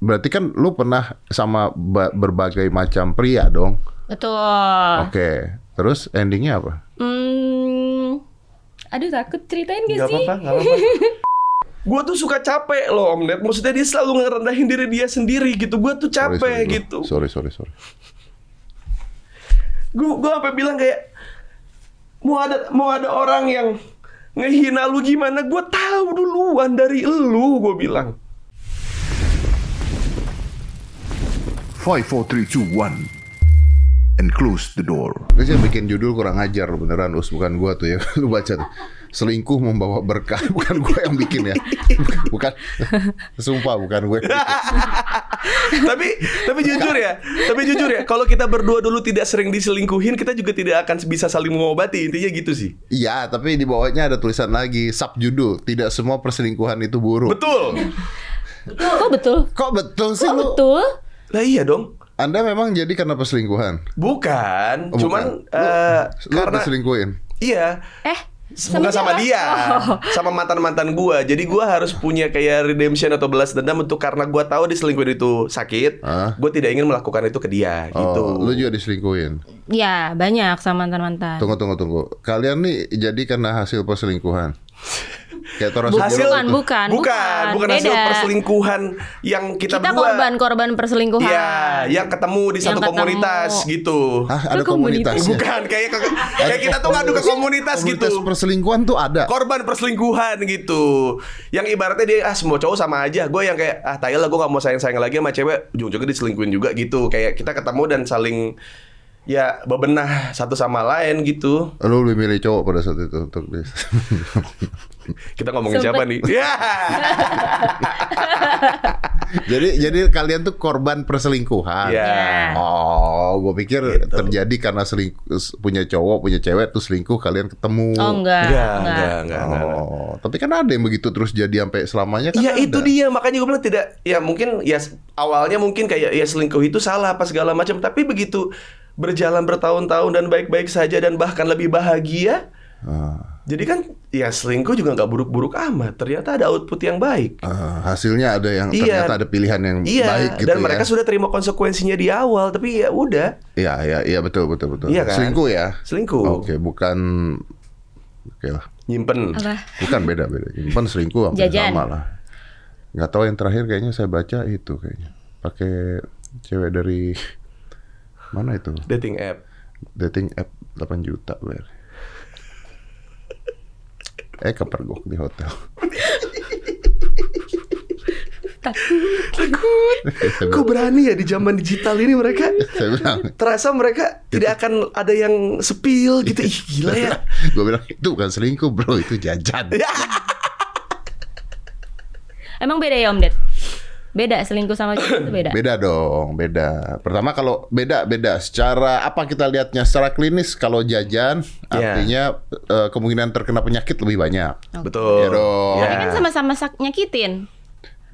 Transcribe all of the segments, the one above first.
berarti kan lu pernah sama ba- berbagai macam pria dong. Betul. Oke. Terus endingnya apa? Hmm, aduh takut ceritain gak, Gak sih? apa-apa, gak apa-apa. gue tuh suka capek loh Om Ned. Maksudnya dia selalu ngerendahin diri dia sendiri gitu. Gue tuh Sorry, capek sorry, bro. gitu. Sorry, sorry, sorry. Gue gue sampai bilang kayak mau ada mau ada orang yang ngehina lu gimana? Gue tahu duluan dari lu. Gue bilang. Five, four, three, two, one, and close the door. Terus yang bikin judul kurang ajar lu beneran us bukan gua tuh ya. Lu baca tuh. Selingkuh membawa berkah bukan gua yang bikin ya. Bukan. Sumpah bukan gue. tapi tapi jujur ya, tapi jujur ya, kalau kita berdua dulu tidak sering diselingkuhin, kita juga tidak akan bisa saling mengobati. Intinya gitu sih. Iya, tapi di bawahnya ada tulisan lagi subjudul, tidak semua perselingkuhan itu buruk. Betul. Kok betul? Kok betul sih Kok lu? betul? Lah iya dong. Anda memang jadi karena perselingkuhan. Bukan, Oh, cuman bukan. eh, Lu karena diselingkuhin. iya. Eh, Bukan sama dia, Oh. sama mantan-mantan gua. Jadi gua harus punya kayak redemption atau balas dendam untuk karena gua tahu diselingkuhin itu sakit. Ah. Gua tidak ingin melakukan itu ke dia gitu. Oh, lu juga diselingkuhin. Ya, banyak sama mantan-mantan. Tunggu, tunggu, tunggu. Kalian nih jadi karena hasil perselingkuhan. Kayak Tora Bukan, Sudiro bukan, bukan, bukan, bukan hasil beda. perselingkuhan yang kita, Kita buat. korban-korban perselingkuhan. Iya, yang ketemu di Yang satu ketemu. komunitas gitu. Hah, ada komunitas? Bukan, kayak kayak kita tuh ngadu ke komunitas gitu. Komunitas perselingkuhan tuh ada. korban perselingkuhan gitu yang ibaratnya dia ah semua cowok sama aja gue yang kayak ah tayal lah gue gak mau sayang sayang lagi sama cewek ujung-ujungnya diselingkuhin juga gitu kayak kita ketemu dan saling ya bebenah satu sama lain gitu Lu lebih milih cowok pada saat itu untuk. kita ngomongin Sempet. siapa nih ya jadi jadi kalian tuh korban perselingkuhan. ya Oh, gue pikir Gitu. terjadi karena selingkuh punya cowok punya cewek tuh selingkuh kalian ketemu. Oh, enggak. enggak enggak enggak, enggak. Oh, tapi kan ada yang begitu terus jadi sampai selamanya kan Ya ada. itu dia makanya gue bilang tidak ya mungkin ya awalnya mungkin kayak ya selingkuh itu salah apa segala macam tapi begitu berjalan bertahun-tahun dan baik-baik saja dan bahkan lebih bahagia Ah, jadi kan ya selingkuh juga nggak buruk-buruk amat ternyata ada output yang baik ah, hasilnya ada yang Iya. ternyata ada pilihan yang Iya, baik gitu dan ya. mereka sudah terima konsekuensinya di awal, tapi ya udah Iya, iya, iya betul betul betul. Iya kan? Selingkuh ya. selingkuh, Oke, bukan Oke lah. nyimpen. Apa? Bukan beda beda. Bukan selingkuh hampir Jajan. sama lah. Nggak tahu yang terakhir kayaknya saya baca itu kayaknya. Pakai cewek dari mana itu? Dating app. Dating app 8 juta bayar. Eh kepergok di hotel. Takut. Kok berani ya di zaman digital ini mereka? saya bilang, Terasa mereka tidak akan ada yang sepil gitu. Ih, gila ya. gue bilang itu bukan selingkuh bro, itu jajan. Emang beda ya Om Ded? Beda selingkuh sama cewek itu beda. Beda dong, beda. Pertama kalau beda beda secara apa kita lihatnya secara klinis kalau jajan Iya. artinya eh, kemungkinan terkena penyakit lebih banyak. Betul. Iya dong. Tapi kan sama-sama nyakitin.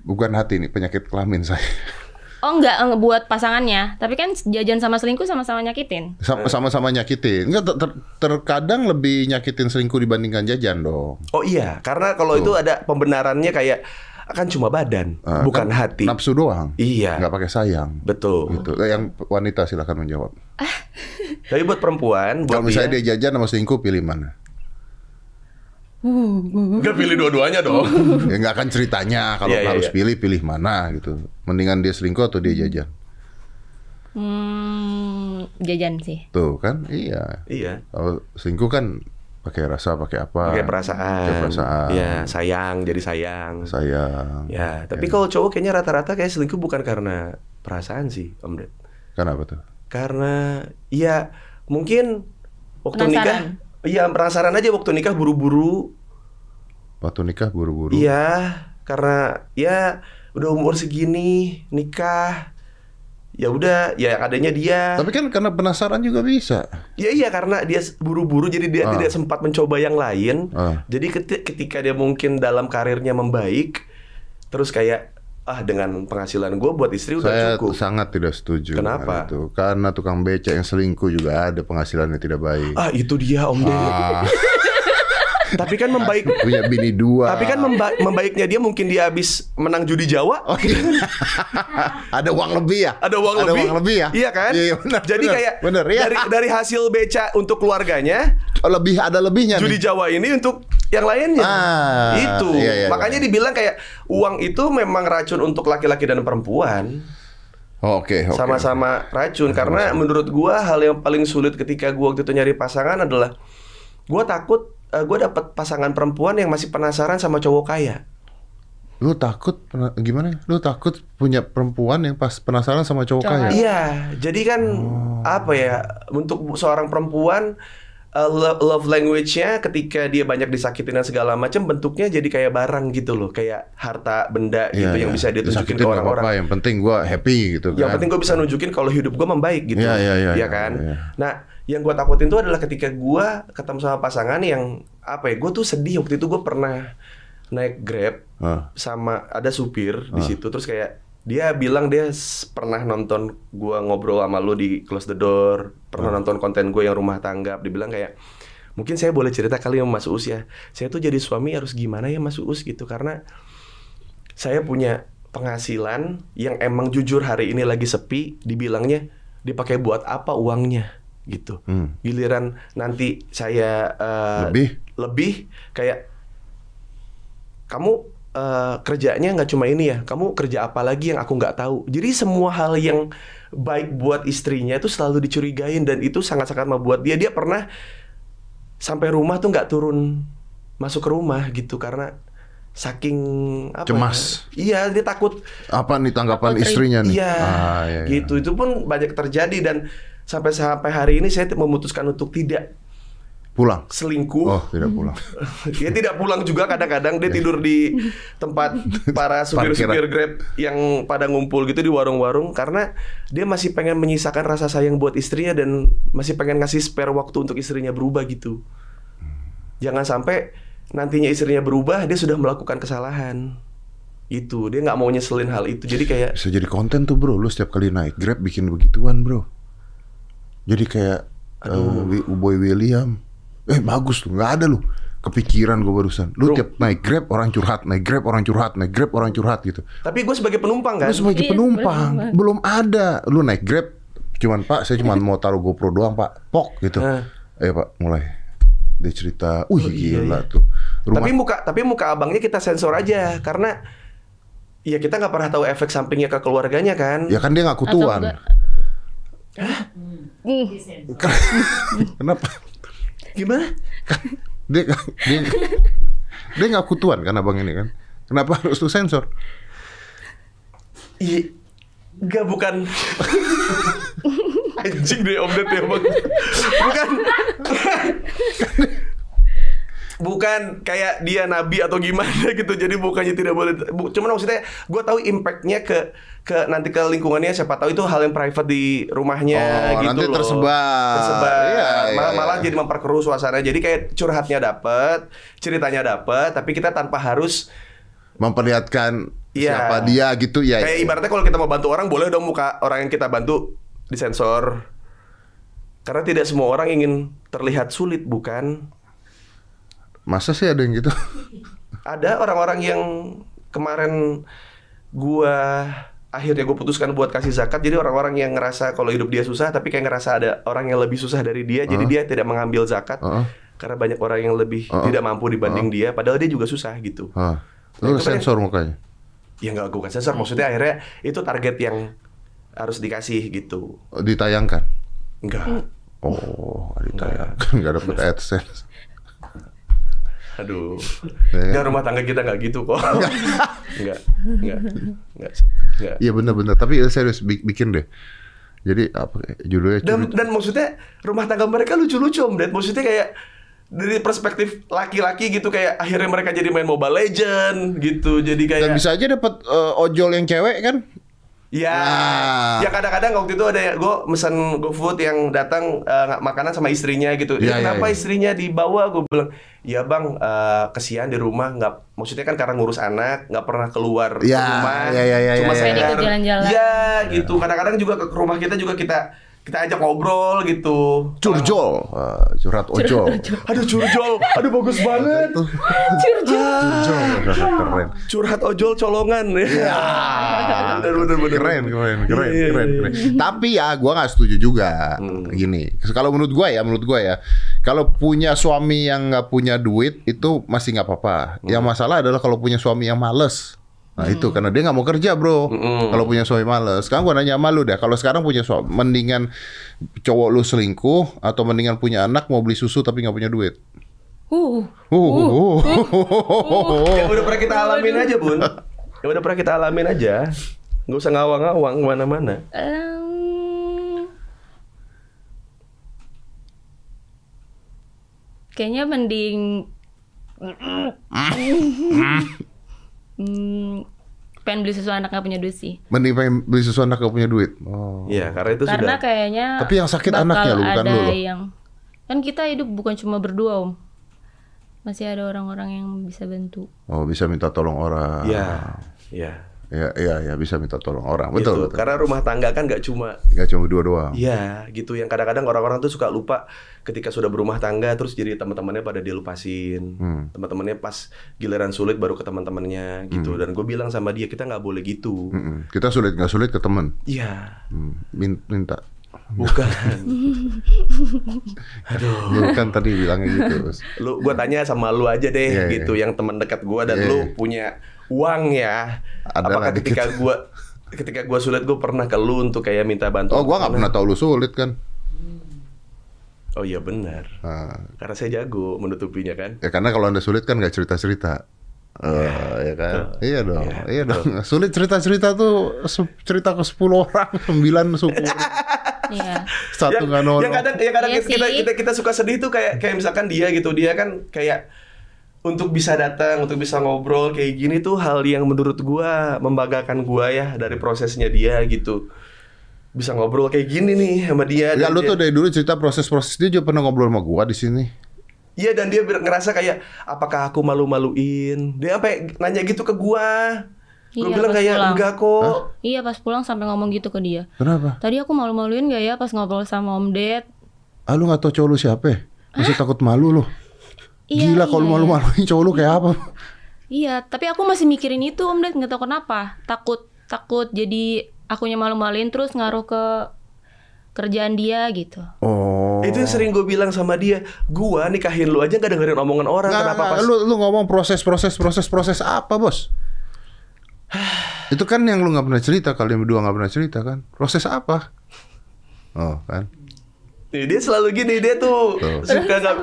Bukan hati ini penyakit kelamin saya. Oh enggak, enggak buat pasangannya. Tapi kan jajan sama selingkuh sama-sama nyakitin. Eh. Sama- Sama-sama nyakitin. Enggak ter- ter- terkadang lebih nyakitin selingkuh dibandingkan jajan dong. Oh iya, karena kalau itu ada pembenarannya kayak akan cuma badan, Eh, bukan kan hati. Nafsu doang. Iya. Nggak pakai sayang. Betul. Gitu. Eh, Yang wanita silahkan menjawab. Tapi buat perempuan, buat Kalau misalnya dia, dia jajan sama selingkuh pilih mana? nggak pilih dua-duanya dong. ya nggak akan ceritanya kalau Iya, iya, harus iya. pilih pilih mana gitu. Mendingan dia selingkuh atau dia jajan. Hmm, jajan sih. Tuh kan, iya. iya. Kalau selingkuh kan pakai rasa, pakai apa? Pakai perasaan. Pakai perasaan. Ya, sayang jadi sayang. Sayang. Ya, tapi kalau cowok kayaknya rata-rata kayak selingkuh bukan karena perasaan sih, Om Ded. Kenapa tuh? Karena ya mungkin waktu Penasaran. nikah Iya penasaran aja waktu nikah buru-buru Waktu nikah buru-buru. Iya Karena ya udah umur segini nikah ya udah ya adanya dia Tapi kan karena penasaran juga bisa. ya iya karena dia buru-buru jadi dia Ah. tidak sempat mencoba yang lain Ah. jadi keti- ketika dia mungkin dalam karirnya membaik terus kayak ah dengan penghasilan gue buat istri udah Saya cukup sangat tidak setuju. Kenapa? Itu. Karena tukang becak yang selingkuh juga ada penghasilannya tidak baik. ah itu dia om Ah. Tapi kan membaik Punya bini dua. Tapi kan memba- membaiknya dia mungkin dia habis menang judi Jawa. Oh, iya. ada uang lebih ya? Ada uang ada lebih. uang lebih ya? Iya kan? Iya, iya, benar. Jadi benar, kayak benar ya. dari dari hasil beca untuk keluarganya, Oh, lebih ada lebihnya judi nih. Jawa ini untuk yang lainnya. Ah, itu. iya, iya, Makanya iya. dibilang kayak uang itu memang racun untuk laki-laki dan perempuan. Oh, Oke, oke. Sama-sama racun karena menurut gua hal yang paling sulit ketika gua waktu itu nyari pasangan adalah gua takut eh, gua dapat pasangan perempuan yang masih penasaran sama cowok kaya. Lu takut gimana? Lu takut punya perempuan yang pas penasaran sama cowok kaya? Iya, jadi kan Oh. apa ya untuk seorang perempuan uh, lo- love language-nya ketika dia banyak disakitin dan segala macam bentuknya jadi kayak barang gitu loh, kayak harta benda Iya, gitu yang iya. bisa dia tunjukin ke orang-orang. Yang penting gua happy gitu kan. Yang penting gue bisa nunjukin kalau hidup gue membaik gitu. Iya, iya, iya, iya, kan? iya. Nah, yang gue takutin tuh adalah ketika gue ketemu sama pasangan yang apa ya? Gue tuh sedih waktu itu gue pernah naik Grab Ah. sama ada supir di situ terus kayak dia bilang dia pernah nonton gua ngobrol sama lu di Close the Door, pernah nonton konten gue yang rumah tangga. Dia bilang kayak mungkin saya boleh cerita kali sama Mas Uus ya. Saya tuh jadi suami harus gimana ya Mas Uus gitu karena saya punya penghasilan yang emang jujur hari ini lagi sepi, dibilangnya dipakai buat apa uangnya gitu. Hmm. Giliran nanti saya eh, Lebih? lebih kayak kamu eh, kerjanya nggak cuma ini ya, kamu kerja apa lagi yang aku nggak tahu. Jadi semua hal yang baik buat istrinya itu selalu dicurigain dan itu sangat-sangat membuat dia dia pernah sampai rumah tuh nggak turun masuk ke rumah gitu karena saking apa ya? Cemas. Iya, dia takut Apa nih tanggapan Takut istrinya nih? Iya, Ah, iya, iya. gitu. Itu pun banyak terjadi dan sampai sampai hari ini saya memutuskan untuk tidak Pulang. selingkuh. Oh, tidak pulang. Dia tidak pulang juga kadang-kadang dia tidur di tempat para supir-supir Grab yang pada ngumpul gitu di warung-warung karena dia masih pengen menyisakan rasa sayang buat istrinya dan masih pengen ngasih spare waktu untuk istrinya berubah gitu. Jangan sampai nantinya istrinya berubah dia sudah melakukan kesalahan. Itu dia nggak mau nyeselin hal itu. Jadi kayak Bisa jadi konten tuh bro, lu setiap kali naik Grab bikin begituan bro. Jadi kayak eh, Wi- Boy William, eh bagus tuh, nggak ada lu. Kepikiran gue barusan. Lu Bro. tiap naik Grab orang curhat, naik Grab orang curhat, naik Grab orang curhat gitu. tapi gue sebagai penumpang kan. Lu sebagai Iya, penumpang, bener banget. belum ada. Lu naik Grab, cuman Pak, saya cuma mau taruh GoPro doang Pak, pok gitu. Eh Pak, mulai. Dia cerita, wih Oh, iya, gila iya. tuh. Rumah Tapi muka tapi muka abangnya kita sensor aja karena ya kita nggak pernah tahu efek sampingnya ke keluarganya kan. Ya kan dia ngaku Atau Kenapa? Gimana? dia dia dia ngaku tuan kan abang ini kan kenapa harus lu sensor Iya. Enggak bukan Anjing deh Om Ded ya bang Bukan Bukan kayak dia nabi atau gimana gitu Jadi bukannya tidak boleh bu, Cuman maksudnya Gue tahu impactnya ke ke nanti ke lingkungannya siapa tahu itu hal yang private di rumahnya Oh, gitu nanti loh. tersebar. tersebar Iya, iya, malah, iya. malah jadi memperkeruh suasana jadi kayak curhatnya dapet ceritanya dapet tapi kita tanpa harus memperlihatkan Iya. siapa dia gitu ya Kayak ibaratnya kalau kita mau bantu orang boleh dong muka orang yang kita bantu disensor. Karena tidak semua orang ingin terlihat sulit, bukan? Masa sih ada yang gitu Ada orang-orang yang kemarin gua akhirnya gue putuskan buat kasih zakat. Jadi orang-orang yang ngerasa kalau hidup dia susah, tapi kayak ngerasa ada orang yang lebih susah dari dia, jadi dia tidak mengambil zakat. Heeh. Karena banyak orang yang lebih Heeh. tidak mampu dibanding dia, padahal dia juga susah gitu. Nah, lu itu kan sensor mukanya Ya nggak gue sensor, maksudnya akhirnya itu target yang harus dikasih gitu. Ditayangkan Enggak. oh ditayangkan nggak dapet adsense Aduh. Ya. Nggak rumah tangga kita nggak gitu kok. Enggak. Enggak. Enggak. Enggak. iya bener-bener tapi eh, serius bi- bikin deh jadi apa judulnya Dan dan maksudnya rumah tangga mereka lucu-lucu Om Ded. Maksudnya kayak dari perspektif laki-laki gitu kayak akhirnya mereka jadi main Mobile Legend gitu. Jadi dan kayak bisa aja dapat eh, ojol yang cewek kan Ya, Nah. ya kadang-kadang waktu itu ada gue mesen GoFood yang datang eh, nggak makanan sama istrinya gitu. Iya, Ya, iya, kenapa iya. istrinya dibawa? Gue bilang, ya bang, eh, kesian di rumah nggak. Maksudnya kan karena ngurus anak, nggak pernah keluar Ya, rumah. ya, ya, ya, cuma ya, ya. sekedar jalan-jalan. Ya, gitu. Kadang-kadang juga ke rumah kita juga kita kita ajak ngobrol gitu. Curjol, Ah, curhat ojol. Aduh curjol, aduh bagus banget. Curjol, keren. Curhat ojol colongan. Ya. bener, bener, bener. Keren, keren, keren, Iya, keren, iya. keren. Tapi ya, gua nggak setuju juga. Gini, kalau menurut gua ya, menurut gua ya, kalau punya suami yang nggak punya duit itu masih nggak apa-apa. Yang masalah adalah kalau punya suami yang males. Nah itu karena dia nggak mau kerja bro. Kalau punya suami males. Sekarang gua nanya sama lu deh. Kalau sekarang punya suami, mendingan cowok lu selingkuh atau mendingan punya anak mau beli susu tapi nggak punya duit. Uh. Uh, Ya udah pernah kita alamin aja bun. Ya udah pernah kita alamin aja. Nggak usah ngawang-ngawang ke mana-mana. Em, kayaknya mending Hmm, pengen beli sesuatu anak nggak punya duit sih. Mending pengen beli susu anak nggak punya duit. Oh. Iya, karena itu Karena sudah. kayaknya Tapi yang sakit bakal anaknya lu, bukan ada lu loh. yang kan kita hidup bukan cuma berdua om. Masih ada orang-orang yang bisa bantu. Oh bisa minta tolong orang. Iya, iya. Ya, iya, ya bisa minta tolong orang. Gitu. Betul, betul. Karena rumah tangga kan nggak cuma Gak cuma dua doang. Iya, gitu. Yang kadang-kadang orang-orang tuh suka lupa ketika sudah berumah tangga terus jadi teman-temannya pada dilupasin. Hmm. Teman-temannya pas giliran sulit baru ke teman-temannya gitu. Dan gue bilang sama dia kita nggak boleh gitu. Mm-mm. Kita sulit nggak sulit ke temen. Iya, Hmm, min- minta. bukan. Aduh. Lu kan tadi bilangnya gitu. Lu gua tanya sama lu aja deh Iya, gitu yang teman dekat gua dan Iya. lu punya uang ya. Ada Apakah dikit. ketika gua ketika gua sulit gua pernah ke lu untuk kayak minta bantuan? Oh, gua nggak pernah tahu lu sulit kan? Oh iya benar. Nah, Karena saya jago menutupinya kan. ya karena kalau anda sulit kan nggak cerita cerita. Eh, ya kan? Iya dong, Iya, iya dong. Sulit cerita-cerita tuh cerita ke 10 orang, 9 suku. Iya. Satu yang, nggak nolong. yang kadang yang kadang Iya kita, sih. kita kita suka sedih tuh kayak kayak misalkan dia gitu dia kan kayak untuk bisa datang untuk bisa ngobrol kayak gini tuh hal yang menurut gua membanggakan gua ya dari prosesnya dia gitu bisa ngobrol kayak gini nih sama dia Ya lu dia- tuh dari dulu cerita proses-proses dia juga pernah ngobrol sama gua di sini. Iya dan dia ngerasa kayak apakah aku malu-maluin dia sampai nanya gitu ke gua gua Iya, bilang kayak pulang. enggak kok Iya pas pulang sampai ngomong gitu ke dia. Kenapa? Tadi aku malu-maluin gak ya pas ngobrol sama Om Ded? Ah lu nggak tahu cowok lu siapa? ya? Masih takut malu lu. Iya, Gila iya, kalau malu-maluin cowok lu kayak apa? Iya, tapi aku masih mikirin itu Om Ded nggak tahu kenapa. Takut takut jadi akunya malu-maluin terus ngaruh ke kerjaan dia gitu. Oh. itu yang sering gue bilang sama dia gua nikahin lu aja gak dengerin omongan orang Nggak, kenapa nggak, pas lu lu ngomong proses proses proses proses apa bos? itu kan yang lu nggak pernah cerita kalian berdua nggak pernah cerita kan? Proses apa? Oh kan? Dia selalu gini dia tuh Tuh. suka nggak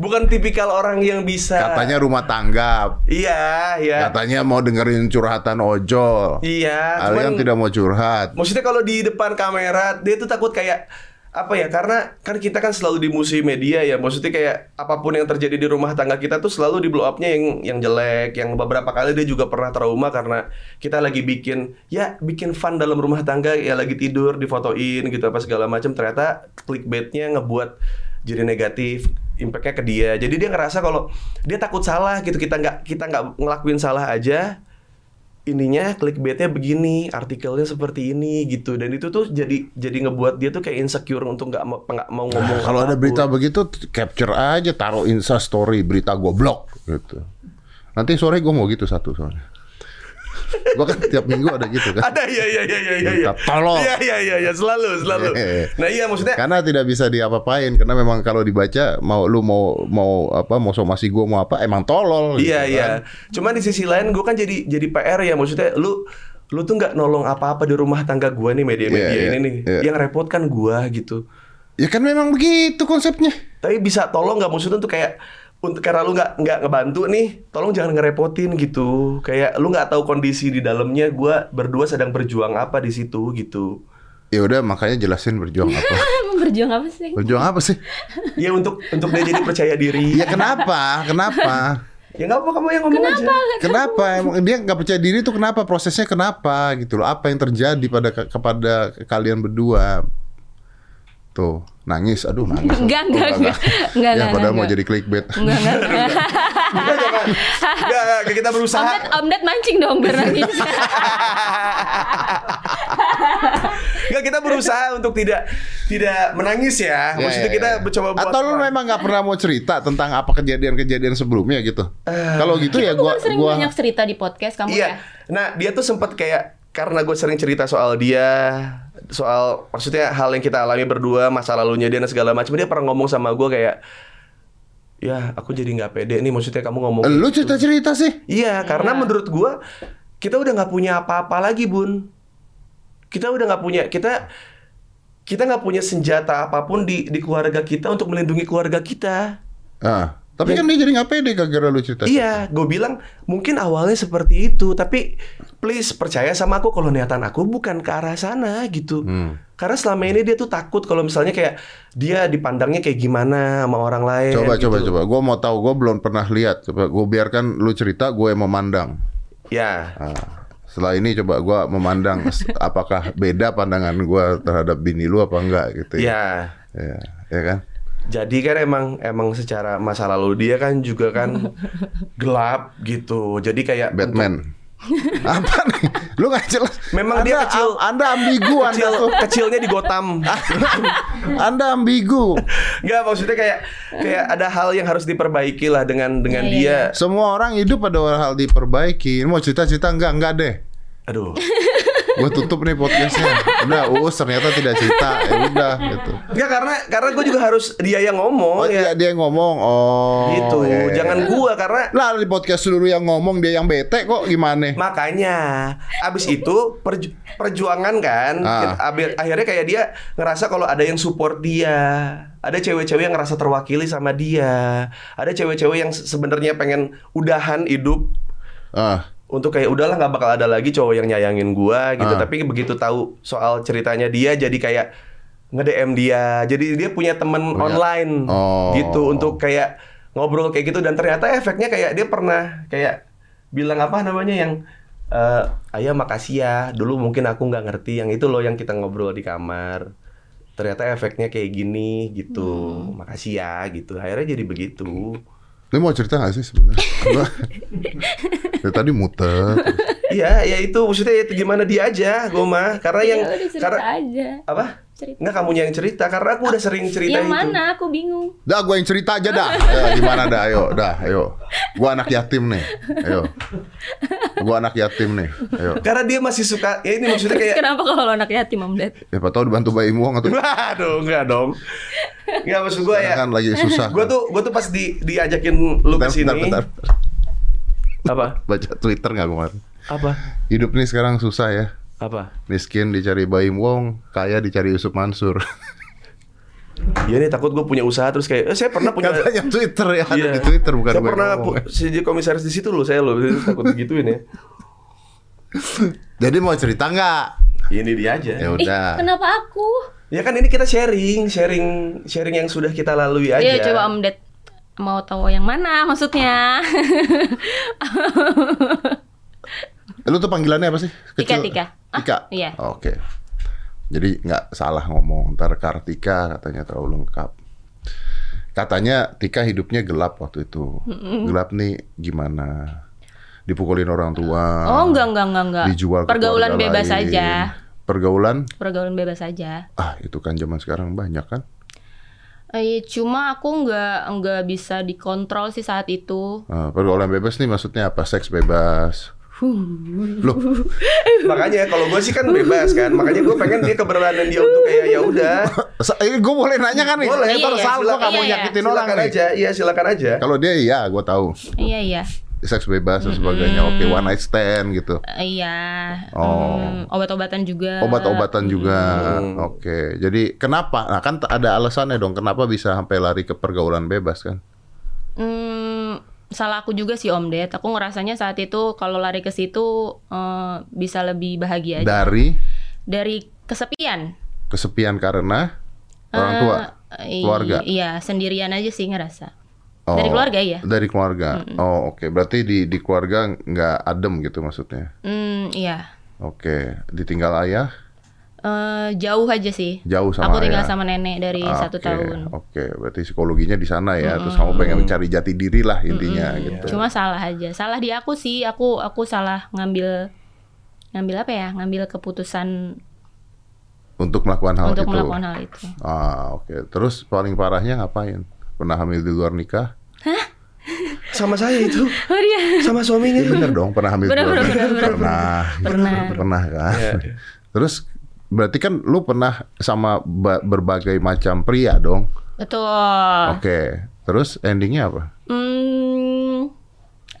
bukan tipikal orang yang bisa Katanya rumah tangga, iya iya. Katanya mau dengerin curhatan ojol. iya Kalian tidak mau curhat. maksudnya kalau di depan kamera dia tuh takut kayak apa ya karena kan kita kan selalu di musim media ya. Maksudnya kayak apa pun yang terjadi di rumah tangga kita tuh selalu di blow upnya yang yang jelek yang beberapa kali dia juga pernah trauma karena kita lagi bikin ya bikin fun dalam rumah tangga ya lagi tidur difotoin gitu apa segala macam. Ternyata clickbaitnya ngebuat jadi negatif impactnya ke dia jadi dia ngerasa kalau dia takut salah gitu kita nggak kita nggak ngelakuin salah aja ininya clickbaitnya begini, artikelnya seperti ini gitu dan itu tuh jadi jadi ngebuat dia tuh kayak insecure untuk nggak mau nggak mau ngomong. Nah, kalau ada berita begitu capture aja taruh insta story berita goblok gitu. Nanti sore gue mau gitu satu soalnya. Gue kan tiap minggu ada gitu kan. ada ya ya ya ya ya. ya. Tolol. Iya iya iya ya, selalu selalu. Eh. Nah iya maksudnya Karena tidak bisa diapa-apain karena memang kalau dibaca mau lu mau mau apa mau somasi gue mau apa emang tolol. iya gitu iya. kan. Cuman di sisi lain gue kan jadi jadi PR ya maksudnya lu lu tuh nggak nolong apa-apa di rumah tangga gua nih media-media Iya, iya, ini nih. iya. Yang repot kan gua gitu. Ya kan memang begitu konsepnya. Tapi bisa tolong nggak maksudnya tuh kayak untuk karena lu nggak nggak ngebantu nih, tolong jangan ngerepotin gitu. Kayak lu nggak tahu kondisi di dalamnya, gua berdua sedang berjuang apa di situ gitu. Ya udah makanya jelasin berjuang apa. Berjuang apa sih? Berjuang apa sih? Ya untuk untuk dia jadi percaya diri. Ya kenapa? Kenapa? Ya nggak apa kamu yang ngomong aja. Kenapa? Emang dia nggak percaya diri itu kenapa? Prosesnya kenapa gitu loh? Apa yang terjadi pada kepada kalian berdua? Tuh, nangis. Aduh, nangis. Enggak, enggak, Oh, enggak. Enggak, ya, enggak, padahal mau enggak. jadi clickbait. Enggak, enggak, enggak. Enggak, jangan. Enggak, enggak, kita Om berusaha. Om mancing dong biar nangis. Enggak, Enggak kita berusaha untuk tidak tidak menangis ya. Ya, Maksudnya ya, kita ya. coba buat Atau lu memang nggak pernah mau cerita tentang apa kejadian-kejadian sebelumnya gitu? Eh, Kalau gitu ya gua kan sering gua banyak cerita di podcast kamu Iya. ya. Nah, dia tuh sempat kayak karena gue sering cerita soal dia, soal maksudnya hal yang kita alami berdua, masa lalunya dia dan segala macam. Dia pernah ngomong sama gue kayak, ya aku jadi nggak pede nih. Maksudnya kamu ngomong. lu gitu." cerita-cerita sih. Iya, karena menurut gue kita udah nggak punya apa-apa lagi, bun. Kita udah nggak punya kita kita nggak punya senjata apa pun di di keluarga kita untuk melindungi keluarga kita. Ah, tapi kan dia jadi nggak pede gara-gara lu cerita. Iya, gue bilang mungkin awalnya seperti itu, tapi please percaya sama aku kalau niatan aku bukan ke arah sana gitu. Hmm. Karena selama ini dia tuh takut kalau misalnya kayak dia dipandangnya kayak gimana sama orang lain. Coba gitu. coba coba. Gua mau tahu, gua belum pernah lihat. Coba gua biarkan lu cerita, gue yang memandang. Ya, Ah, setelah ini coba gua memandang apakah beda pandangan gua terhadap bini lu apa enggak gitu ya. Ya, ya kan? Jadi kan emang emang secara masa lalu dia kan juga kan gelap gitu. Jadi kayak Batman. apa nih? Lu nggak jelas. Memang anda, dia kecil. Anda ambigu Anda kecil tuh. kecilnya di Gotham. Anda ambigu. Enggak maksudnya kayak kayak ada hal yang harus diperbaiki lah dengan dengan Iya, dia. Semua orang hidup ada hal diperbaiki. Mau cerita-cerita enggak? Enggak deh. Aduh. Gue tutup nih podcastnya. Udah, Uus ternyata tidak cerita. Ya udah gitu. Enggak karena karena gue juga harus dia yang ngomong Oh, ya. dia, dia yang ngomong. Oh. gitu. ya, ya. Jangan gua karena Lah di podcast dulu yang ngomong dia yang bete kok gimana? makanya abis itu perju- perjuangan kan. Ah. Abi- akhirnya kayak dia ngerasa kalau ada yang support dia. Ada cewek-cewek yang ngerasa terwakili sama dia. Ada cewek-cewek yang se- sebenarnya pengen udahan hidup Ah. Untuk kayak udahlah nggak bakal ada lagi cowok yang nyayangin gua gitu. Ah. Tapi begitu tahu soal ceritanya dia jadi kayak nge-DM dia. Jadi dia punya temen Punya- online Oh. gitu untuk kayak ngobrol kayak gitu dan ternyata efeknya kayak dia pernah kayak bilang apa namanya yang eh ayah makasih ya dulu mungkin aku nggak ngerti yang itu loh yang kita ngobrol di kamar ternyata efeknya kayak gini gitu makasih ya gitu akhirnya jadi begitu Lu mau cerita gak sih sebenarnya? Dari tadi muter. iya ya itu maksudnya itu gimana dia aja gue mah karena yang Ya udah cerita karena aja. apa Cerita. nggak kamu yang cerita karena aku udah sering cerita Yang itu mana? Aku bingung. Dah gue yang cerita aja dah. Ya, gimana dah? Ayo, dah, ayo. Gua anak yatim nih. Ayo. Gua anak yatim nih. Ayo. karena dia masih suka ya ini maksudnya kayak Kenapa kalau lo anak yatim, Om Ded? Siapa tahu dibantu Bayi Muang atau Waduh, enggak dong. Enggak maksud gue ya. kan lagi susah. Gue tuh gue tuh pas di diajakin lu ke Bentar, sini. bentar, bentar. Apa? Baca Twitter nggak kemarin? Apa? Hidup nih sekarang susah ya. Apa? Miskin dicari Bayi Wong, kaya dicari Yusuf Mansur. Iya nih takut gue punya usaha terus kayak eh, saya pernah punya Katanya Twitter ya, ada Iya. di Twitter bukan Saya pernah ngomong. pu- jadi komisaris di situ loh saya loh Jadi takut digituin ya. Jadi mau cerita nggak? Ini dia aja. Ya udah. kenapa aku? Ya kan ini kita sharing, sharing, sharing yang sudah kita lalui aja. Iya, coba Om Ded mau tahu yang mana maksudnya? Lu tuh panggilannya apa sih? Tika, Tika. Ah, Tika. iya. Oke. Jadi nggak salah ngomong. Ntar Kartika katanya terlalu lengkap. Katanya Tika hidupnya gelap waktu itu. Gelap nih gimana? Dipukulin orang tua. Oh, enggak, enggak, enggak, enggak. Dijual Pergaulan bebas lain. aja. Pergaulan? Pergaulan bebas aja. Ah, itu kan zaman sekarang banyak kan? Eh, cuma aku nggak nggak bisa dikontrol sih saat itu. Ah, pergaulan bebas nih maksudnya apa? Seks bebas. Loh, Makanya kalau gue sih kan bebas kan. Makanya gue pengen dia keberanian dia untuk kayak ya udah. gue boleh nanya kan nih? Boleh, iya, gua silakan. nggak mau Iya, iya. nyakitin orang Silakan aja, iya silakan aja. Kalau dia iya, gue tahu. Iya iya. Seks bebas dan sebagainya. Oke, one night stand gitu. Eh, Iya. Oh. Hmm, obat-obatan juga. Obat-obatan juga. Oke. Jadi kenapa? Nah, kan ada alasannya dong kenapa bisa sampai lari ke pergaulan bebas kan? Hmm, salah aku juga sih Om Ded. Aku ngerasanya saat itu kalau lari ke situ eh, bisa lebih bahagia aja. Dari Dari kesepian. kesepian karena orang tua, Eh, keluarga. Iya, sendirian aja sih ngerasa. Dari keluarga ya? Dari keluarga. Oh, oke. Berarti di di keluarga nggak adem gitu maksudnya. Hmm, iya. Oke. Ditinggal ayah, Eh, jauh aja sih. jauh sama Aku tinggal ayah. sama nenek dari Ah, satu tahun. Oke, berarti psikologinya di sana ya. Terus kamu pengen mencari jati diri lah intinya gitu. Cuma salah aja. Salah di aku sih. Aku aku salah ngambil ngambil apa ya? Ngambil keputusan untuk melakukan hal untuk itu. melakukan hal itu. Ah, oke. Terus paling parahnya ngapain? Pernah hamil di luar nikah? Sama saya itu. Oh dia. Sama suaminya. Iya bener dong, pernah hamil di Bener, luar bener, nikah? bener, bener. Pernah. Pernah. Pernah kan? Iya, iya. Terus berarti kan lu pernah sama ba- berbagai macam pria dong? Betul. Oke. Terus endingnya apa? Hmm.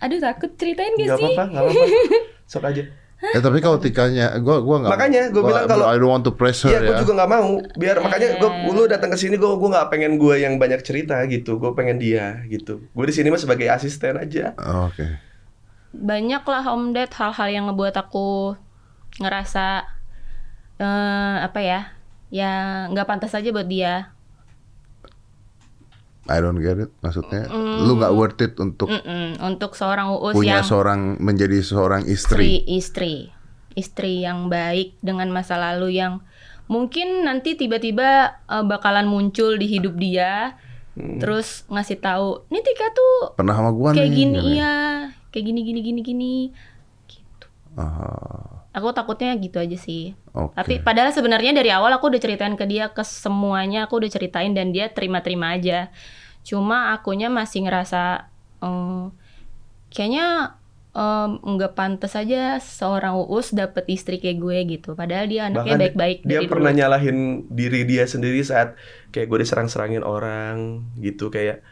Aduh takut ceritain gak Gak sih? apa-apa, gak apa-apa. Sok aja. Eh tapi kalau tikanya, gua gua nggak. Makanya gua bilang kalau- I don't want to pressure Iya, gue ya. juga nggak mau. Biar makanya gue lu datang ke sini gue gue nggak pengen gue yang banyak cerita gitu. Gue pengen dia gitu. Gue di sini mah sebagai asisten aja. Oh, Oke. Banyak lah Om Ded hal-hal yang ngebuat aku ngerasa eh apa ya? Ya nggak pantas aja buat dia. I don't get it. Maksudnya, lu nggak worth it untuk Mm-mm. Untuk seorang uus punya yang seorang menjadi seorang istri, istri. istri, yang baik dengan masa lalu yang mungkin nanti tiba-tiba eh, bakalan muncul di hidup dia, terus ngasih tahu, nih Tika tuh Pernah sama gua kayak nih. gini, gitu. iya, kayak gini, gini, gini, gini. Gitu. Ah, Aku takutnya gitu aja sih. Oke. Tapi padahal sebenarnya dari awal aku udah ceritain ke dia ke semuanya aku udah ceritain dan dia terima-terima aja. Cuma akunya masih ngerasa em, kayaknya nggak pantas aja seorang uus dapet istri kayak gue gitu. Padahal dia anaknya Bahkan baik-baik dia dari pernah dulu. nyalahin diri dia sendiri saat kayak gue diserang-serangin orang gitu kayak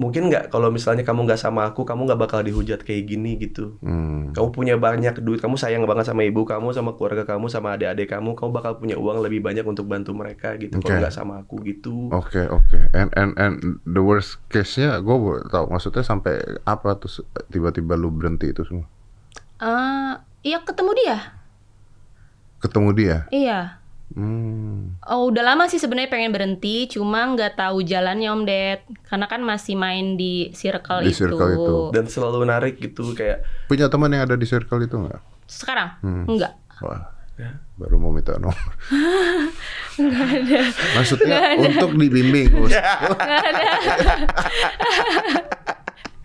mungkin nggak kalau misalnya kamu nggak sama aku kamu nggak bakal dihujat kayak gini gitu hmm. kamu punya banyak duit kamu sayang banget sama ibu kamu sama keluarga kamu sama adik-adik kamu kamu bakal punya uang lebih banyak untuk bantu mereka gitu kalau Oke. nggak sama aku gitu Oke oke. And and and the worst case-nya gue tahu maksudnya sampai apa terus tiba-tiba lu berhenti itu semua. Eh, iya ketemu dia. Ketemu dia. Iya. Hmm. Oh, udah lama sih sebenarnya pengen berhenti, cuma nggak tahu jalannya Om Ded. Karena kan masih main di circle, Di itu. circle itu. dan selalu narik gitu kayak Punya teman yang ada di circle itu nggak? Sekarang? Hmm. Enggak. Wah. Ya. Baru mau minta nomor. Maksudnya untuk dibimbing. Gus.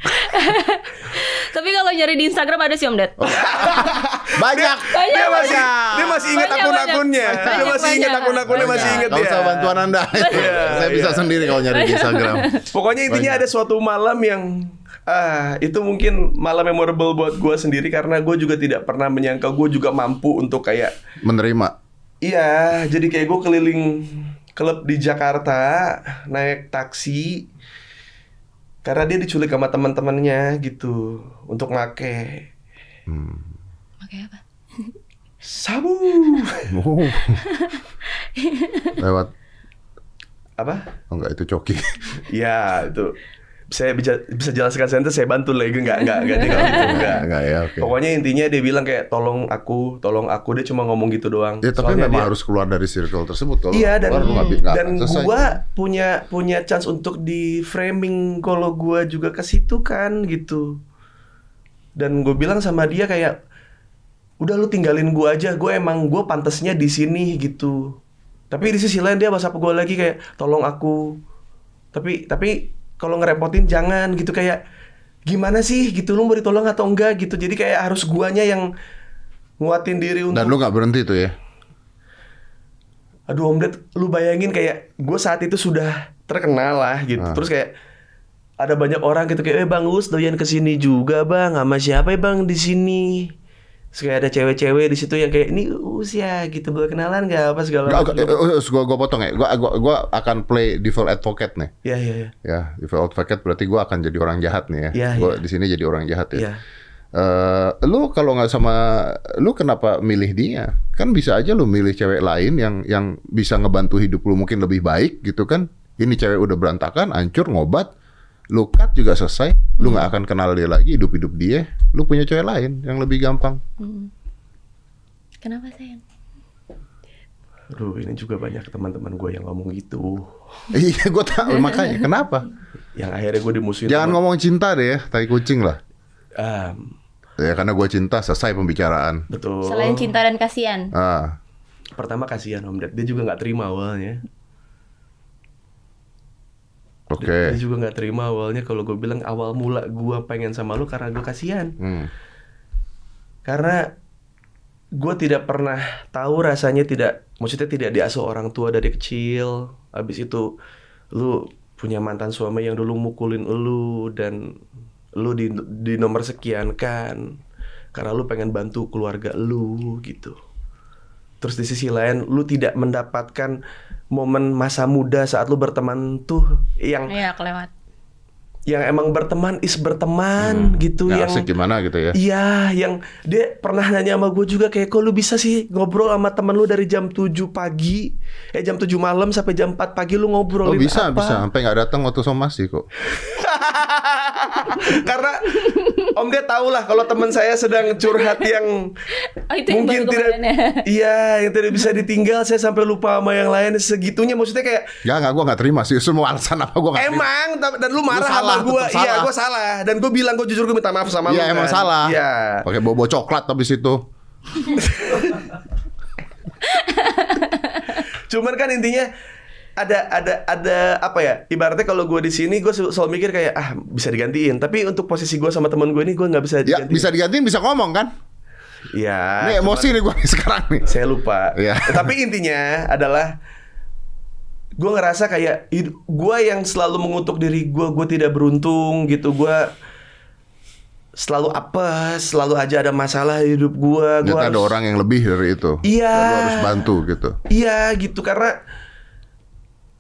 Tapi kalau nyari di Instagram ada sih Om Ded. Banyak. Banyak, dia masih banyak. dia masih ingat akun-akunnya dia masih ingat akun-akunnya masih ingat dia usah bantuan anda. Saya bisa iya. sendiri kalau nyari di Instagram. Pokoknya intinya ada suatu malam yang ah itu mungkin malam memorable buat gue sendiri karena gue juga tidak pernah menyangka gue juga mampu untuk kayak Menerima. iya jadi kayak gue keliling klub di Jakarta naik taksi karena dia diculik sama teman-temannya gitu untuk make Makanya apa? sabu Oh. Lewat apa oh enggak itu coki. ya itu saya bisa bisa jelaskan saya saya bantu lagi enggak enggak enggak dia nggak gitu enggak Enggak ya, oke. Pokoknya intinya dia bilang kayak tolong aku, tolong aku dia cuma ngomong gitu doang. Ya tapi Soalnya memang dia- harus keluar dari circle tersebut kalau Iya dan keluar nggak nggak dan selesai. gua punya punya chance untuk di framing kalau gua juga ke situ kan gitu. Dan gue bilang sama dia kayak udah lu tinggalin gua aja, gue emang gue pantesnya di sini gitu. Tapi di sisi lain dia WhatsApp gue lagi kayak tolong aku. Tapi tapi kalau ngerepotin jangan gitu kayak gimana sih gitu lu mau ditolong atau enggak gitu. Jadi kayak harus guanya yang nguatin diri untuk Dan lu nggak berhenti tuh ya? Aduh Om Ded, lu bayangin kayak gue saat itu sudah terkenal lah gitu. Ah. Terus kayak ada banyak orang gitu kayak, eh Bang Us doyan ke sini juga Bang, sama siapa ya Bang di sini? Kayak ada cewek-cewek di situ yang kayak ini Us ya gitu, boleh kenalan gak apa segala Gak, macam. gua, gua potong ya. Gua, gua, gua akan play devil advocate nih. Ya ya ya. Ya, devil advocate berarti gua akan jadi orang jahat nih ya. Iya, gua iya. di sini jadi orang jahat ya. Iya. Eh, lu kalau nggak sama lu kenapa milih dia? Kan bisa aja lu milih cewek lain yang yang bisa ngebantu hidup lu mungkin lebih baik gitu kan. Ini cewek udah berantakan, hancur, ngobat, lu cut juga selesai. Lu nggak akan kenal dia lagi, hidup-hidup dia. Lu punya cewek lain yang lebih gampang. Kenapa sayang? Aduh ini juga banyak teman-teman gue yang ngomong gitu. iya, gua tahu makanya. Kenapa? Yang akhirnya gue dimusuhin. Jangan sama- ngomong cinta deh ya, tai kucing lah. Ah, Ya karena gua cinta selesai pembicaraan. betul. Selain cinta dan kasihan. Ah, Pertama kasihan Om Ded, dia juga nggak terima awalnya. Oke. Dia juga nggak terima awalnya kalau gue bilang awal mula gue pengen sama lu karena gue kasihan. Hmm. Karena gue tidak pernah tahu rasanya tidak maksudnya tidak diasuh orang tua dari kecil habis itu lu punya mantan suami yang dulu mukulin lu dan lu di di nomor sekian kan karena lu pengen bantu keluarga lu gitu terus di sisi lain lu tidak mendapatkan momen masa muda saat lu berteman tuh yang Iya, kelewat. Yang emang berteman is berteman gitu Nggak yang asik gimana gitu ya. Iya, yang dia pernah nanya sama gue juga kayak kok lu bisa sih ngobrol sama temen lu dari jam 7 pagi, eh jam 7 malam sampai jam 4 pagi lu ngobrol Oh bisa apa? bisa sampai nggak datang waktu somasi kok. Karena Om dia tahu lah kalau teman saya sedang curhat yang Oh, itu yang mungkin tidak ya. Iya, yang tidak bisa ditinggal saya sampai lupa sama yang lain segitunya maksudnya kayak Ya nggak gue nggak terima sih. Semua alasan apa gue terima. Emang dan lu marah salah, sama tetep iya salah. gue salah dan gue bilang gue jujur gue minta maaf sama lu. Iya emang kan. salah. Iya. Pakai bobo coklat habis itu. Cuman kan intinya ada ada ada apa ya? Ibaratnya kalau gue di sini gue selalu mikir kayak ah bisa digantiin. Tapi untuk posisi gue sama teman gue ini gue nggak bisa Ya digantiin. bisa digantiin bisa ngomong kan. Iya. Ini emosi nih gue sekarang nih. Saya lupa. Iya. Tapi intinya adalah gue ngerasa kayak gue yang selalu mengutuk diri gue, gue tidak beruntung gitu. Gue selalu apes, selalu aja ada masalah hidup gue. Gue ada orang yang lebih dari itu. Iya. Dan harus bantu gitu. Iya gitu karena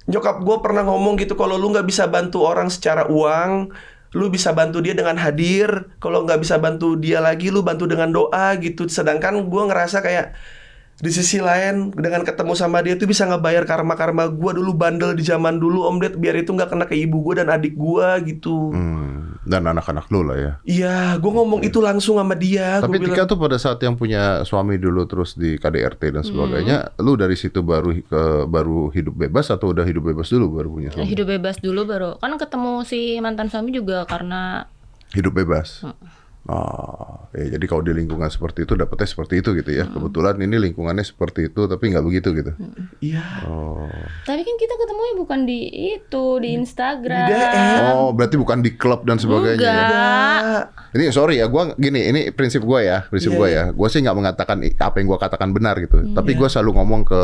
nyokap gue pernah ngomong gitu kalau lu nggak bisa bantu orang secara uang, lu bisa bantu dia dengan hadir. Kalau nggak bisa bantu dia lagi, lu bantu dengan doa gitu. Sedangkan gue ngerasa kayak di sisi lain dengan ketemu sama dia tuh bisa ngebayar karma karma gue dulu bandel di zaman dulu om Ded biar itu nggak kena ke ibu gue dan adik gue gitu. Hmm, dan anak-anak lu lah ya. Iya, gue ngomong itu langsung sama dia. Gua Tapi bilang, Tika tuh pada saat yang punya suami dulu terus di KDRT dan sebagainya, lu dari situ baru ke baru hidup bebas atau udah hidup bebas dulu baru punya suami? Hidup bebas dulu baru. Kan ketemu si mantan suami juga karena Hidup bebas. Oh, ya, jadi kalau di lingkungan seperti itu dapetnya seperti itu gitu ya. Kebetulan ini lingkungannya seperti itu tapi nggak begitu gitu. iya. Oh. Tapi kan kita ketemunya bukan di itu, di Instagram. Di DM. Oh, berarti bukan di klub dan sebagainya. ya? Enggak. Ini sorry ya, gua gini, ini prinsip gua ya, prinsip Iya, gua ya. Gua sih nggak mengatakan apa yang gua katakan benar gitu. Tapi gua selalu ngomong ke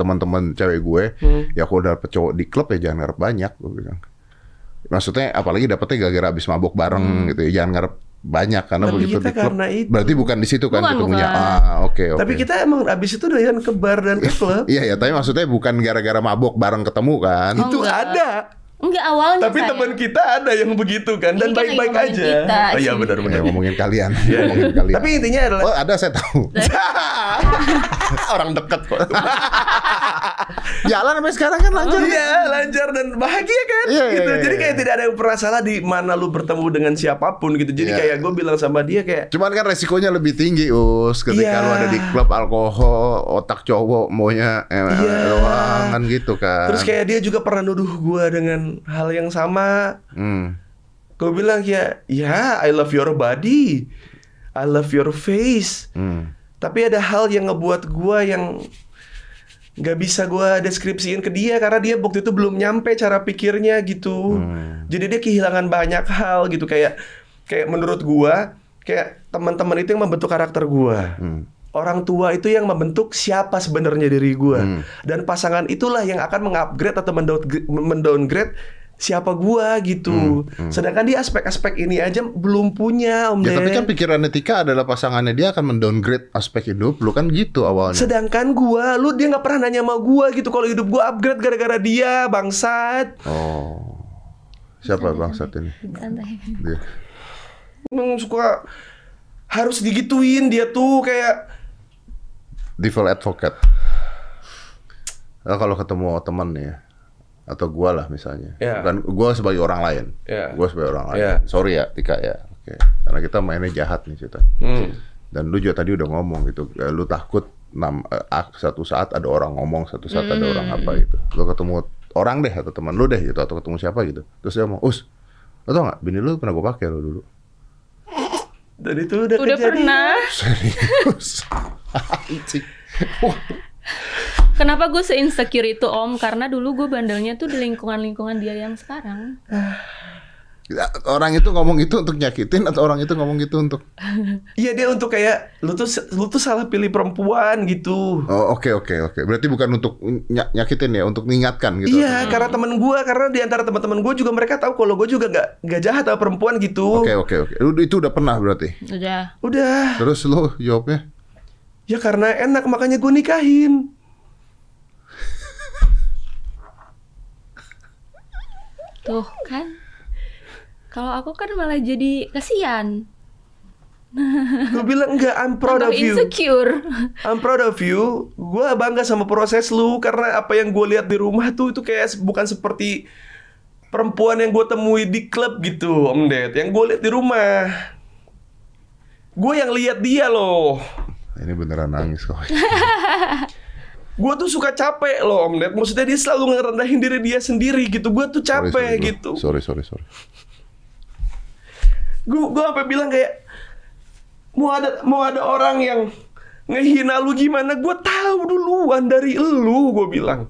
teman-teman cewek gue, ya kalau dapet cowok di klub ya jangan ngarep banyak, gua bilang. Maksudnya apalagi dapetnya gara-gara habis mabok bareng gitu ya, jangan ngarep banyak karena Tapi begitu kita di klub. karena itu. Berarti bukan di situ kan Bukan, ketemunya. bukan. Ah, oke oke. Tapi kita emang abis itu doyan ke bar dan ke klub. Iya ya, tapi maksudnya bukan gara-gara mabok bareng ketemu kan. Oh, itu enggak. ada. Enggak awalnya Tapi teman kita ada yang begitu kan dan Ini kan baik-baik aja. kita, oh iya benar benar. ngomongin kalian, ngomongin kalian. Tapi intinya adalah Oh ada saya tahu. Orang deket kok. Jalan sampai sekarang kan lancar. Iya lancar dan bahagia kan Iya, iya, gitu. iya, Jadi iya. kayak tidak ada yang pernah salah di mana lu bertemu dengan siapa pun gitu. Jadi Iya. kayak gue bilang sama dia kayak Cuman kan resikonya lebih tinggi us ketika Iya. lu ada di klub alkohol, otak cowok maunya eh, Iya. kan gitu kan. terus kayak dia juga pernah nuduh gue dengan hal yang sama. Hmm. Gue bilang ya, ya I love your body, I love your face. Hmm. Tapi ada hal yang ngebuat gua yang nggak bisa gua deskripsiin ke dia karena dia waktu itu belum nyampe cara pikirnya gitu. Jadi dia kehilangan banyak hal gitu kayak kayak menurut gua kayak teman-teman itu yang membentuk karakter gua. Orang tua itu yang membentuk siapa sebenarnya diri gua. Dan pasangan itulah yang akan mengupgrade atau mendowngrade, mendowngrade siapa gua gitu. Sedangkan di aspek-aspek ini aja belum punya Om Ya tapi kan pikiran Tika adalah pasangannya dia akan mendowngrade aspek hidup lu kan gitu awalnya. Sedangkan gua, lu dia nggak pernah nanya sama gua gitu kalau hidup gua upgrade gara-gara dia, bangsat. Oh. Siapa bangsat ini? Santai. Dia. Emang suka harus digituin dia tuh kayak Devil advocate. Nah, kalau ketemu teman nih ya, atau gua lah misalnya, Ya. bukan gua sebagai orang lain, Ya. gua sebagai orang lain. Ya. Sorry ya, Tika ya, oke. Karena kita mainnya jahat nih cerita. hmm, Dan lu juga tadi udah ngomong gitu, eh, lu takut nam, eh, satu saat ada orang ngomong, satu saat ada orang apa gitu. Lu ketemu orang deh atau teman lu deh gitu, atau ketemu siapa gitu. Terus dia ngomong, us, lu tau gak, bini lu pernah gua pakai lo dulu. dan itu udah, Udah kejadian. pernah. Serius. Kenapa gue se-insecure itu om? Karena dulu gue bandelnya tuh di lingkungan-lingkungan dia yang sekarang. Ya, Orang itu ngomong itu untuk nyakitin atau orang itu ngomong gitu untuk Iya dia untuk kayak lu tuh lu tuh salah pilih perempuan gitu. Oh oke oke oke. Berarti bukan untuk ny- nyakitin ya, untuk mengingatkan gitu. Iya, karena temen gua karena di antara teman-teman gua juga mereka tahu kalau gua juga nggak nggak jahat sama perempuan gitu. Oke oke oke. Lu- Itu udah pernah berarti. Udah. Udah. Terus lu jawabnya? Ya karena enak makanya gue nikahin. Tuh kan. Kalau aku kan malah jadi kasihan. Gue bilang enggak, I'm proud of you. insecure. I'm proud of you. Gue bangga sama proses lu karena apa yang gue lihat di rumah tuh itu kayak bukan seperti perempuan yang gue temui di klub gitu, Om Ded. Yang gue lihat di rumah. Gue yang lihat dia loh. Ini beneran nangis kok. Gue tuh suka capek loh Om Ded. Maksudnya dia selalu ngerendahin diri dia sendiri gitu. Gue tuh Sorry, capek sorry, bro. gitu. Sorry sorry sorry. Gue gue sampai bilang kayak mau ada mau ada orang yang ngehina lu gimana? Gue tahu duluan dari lu. Gue bilang.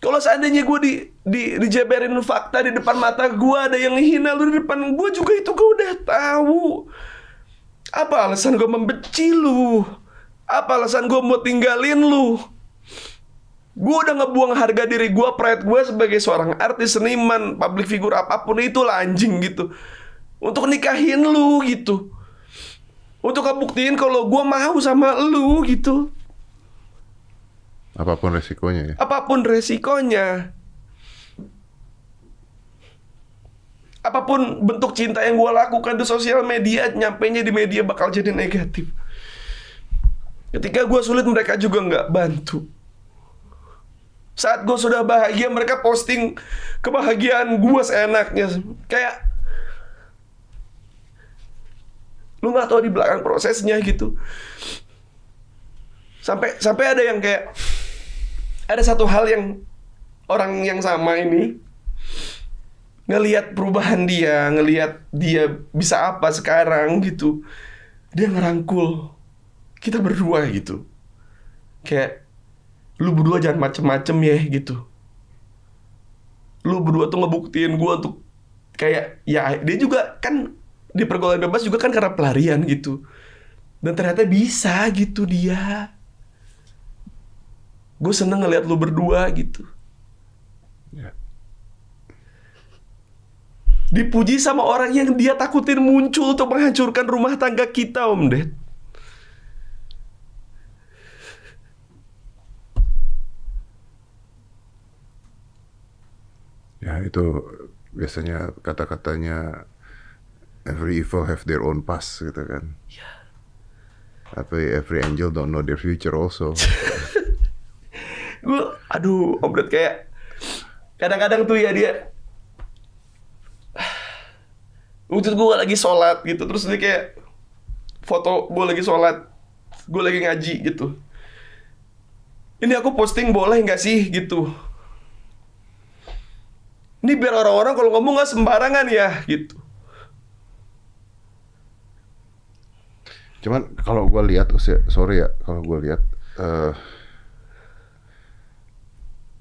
Kalau seandainya gue di, di dijeberin fakta di depan mata gue ada yang ngehina lu di depan gue juga itu gue udah tahu. Apa alasan gue membenci lu? Apa alasan gue mau tinggalin lu? Gue udah ngebuang harga diri gue, pride gue sebagai seorang artis, seniman, public figure apa pun itu lah anjing gitu. Untuk nikahin lu gitu. Untuk ngebuktiin kalau gue mau sama lu gitu. Apa pun resikonya ya. Apa pun resikonya. Apa pun bentuk cinta yang gue lakukan di sosial media, nyampainya di media bakal jadi negatif. Ketika gue sulit, mereka juga nggak bantu. Saat gue sudah bahagia, mereka posting kebahagiaan gue seenaknya. Kayak lu nggak tahu di belakang prosesnya gitu. Sampai sampai ada yang kayak ada satu hal yang orang yang sama ini ngelihat perubahan dia, ngelihat dia bisa apa sekarang gitu. Dia ngerangkul kita berdua gitu. Kayak lu berdua jangan macem-macem ya gitu. Lu berdua tuh ngebuktiin gua untuk kayak ya dia juga kan di pergaulan bebas juga kan karena pelarian gitu. Dan ternyata bisa gitu dia. Gue seneng ngeliat lu berdua gitu. Ya. Dipuji sama orang yang dia takutin muncul untuk menghancurkan rumah tangga kita, Om Ded. Ya itu biasanya kata-katanya every evil have their own past gitu kan. Tapi every angel don't know their future also. Gue, aduh, Om Ded kayak kadang-kadang tuh ya dia wujud gue lagi sholat gitu. Terus dia kayak foto gue lagi sholat gue lagi ngaji gitu. Ini aku posting boleh nggak sih gitu? Ini biar orang-orang kalau ngomong nggak sembarangan ya gitu. Cuman kalau gue lihat, usia- sorry ya, kalau gue lihat, eh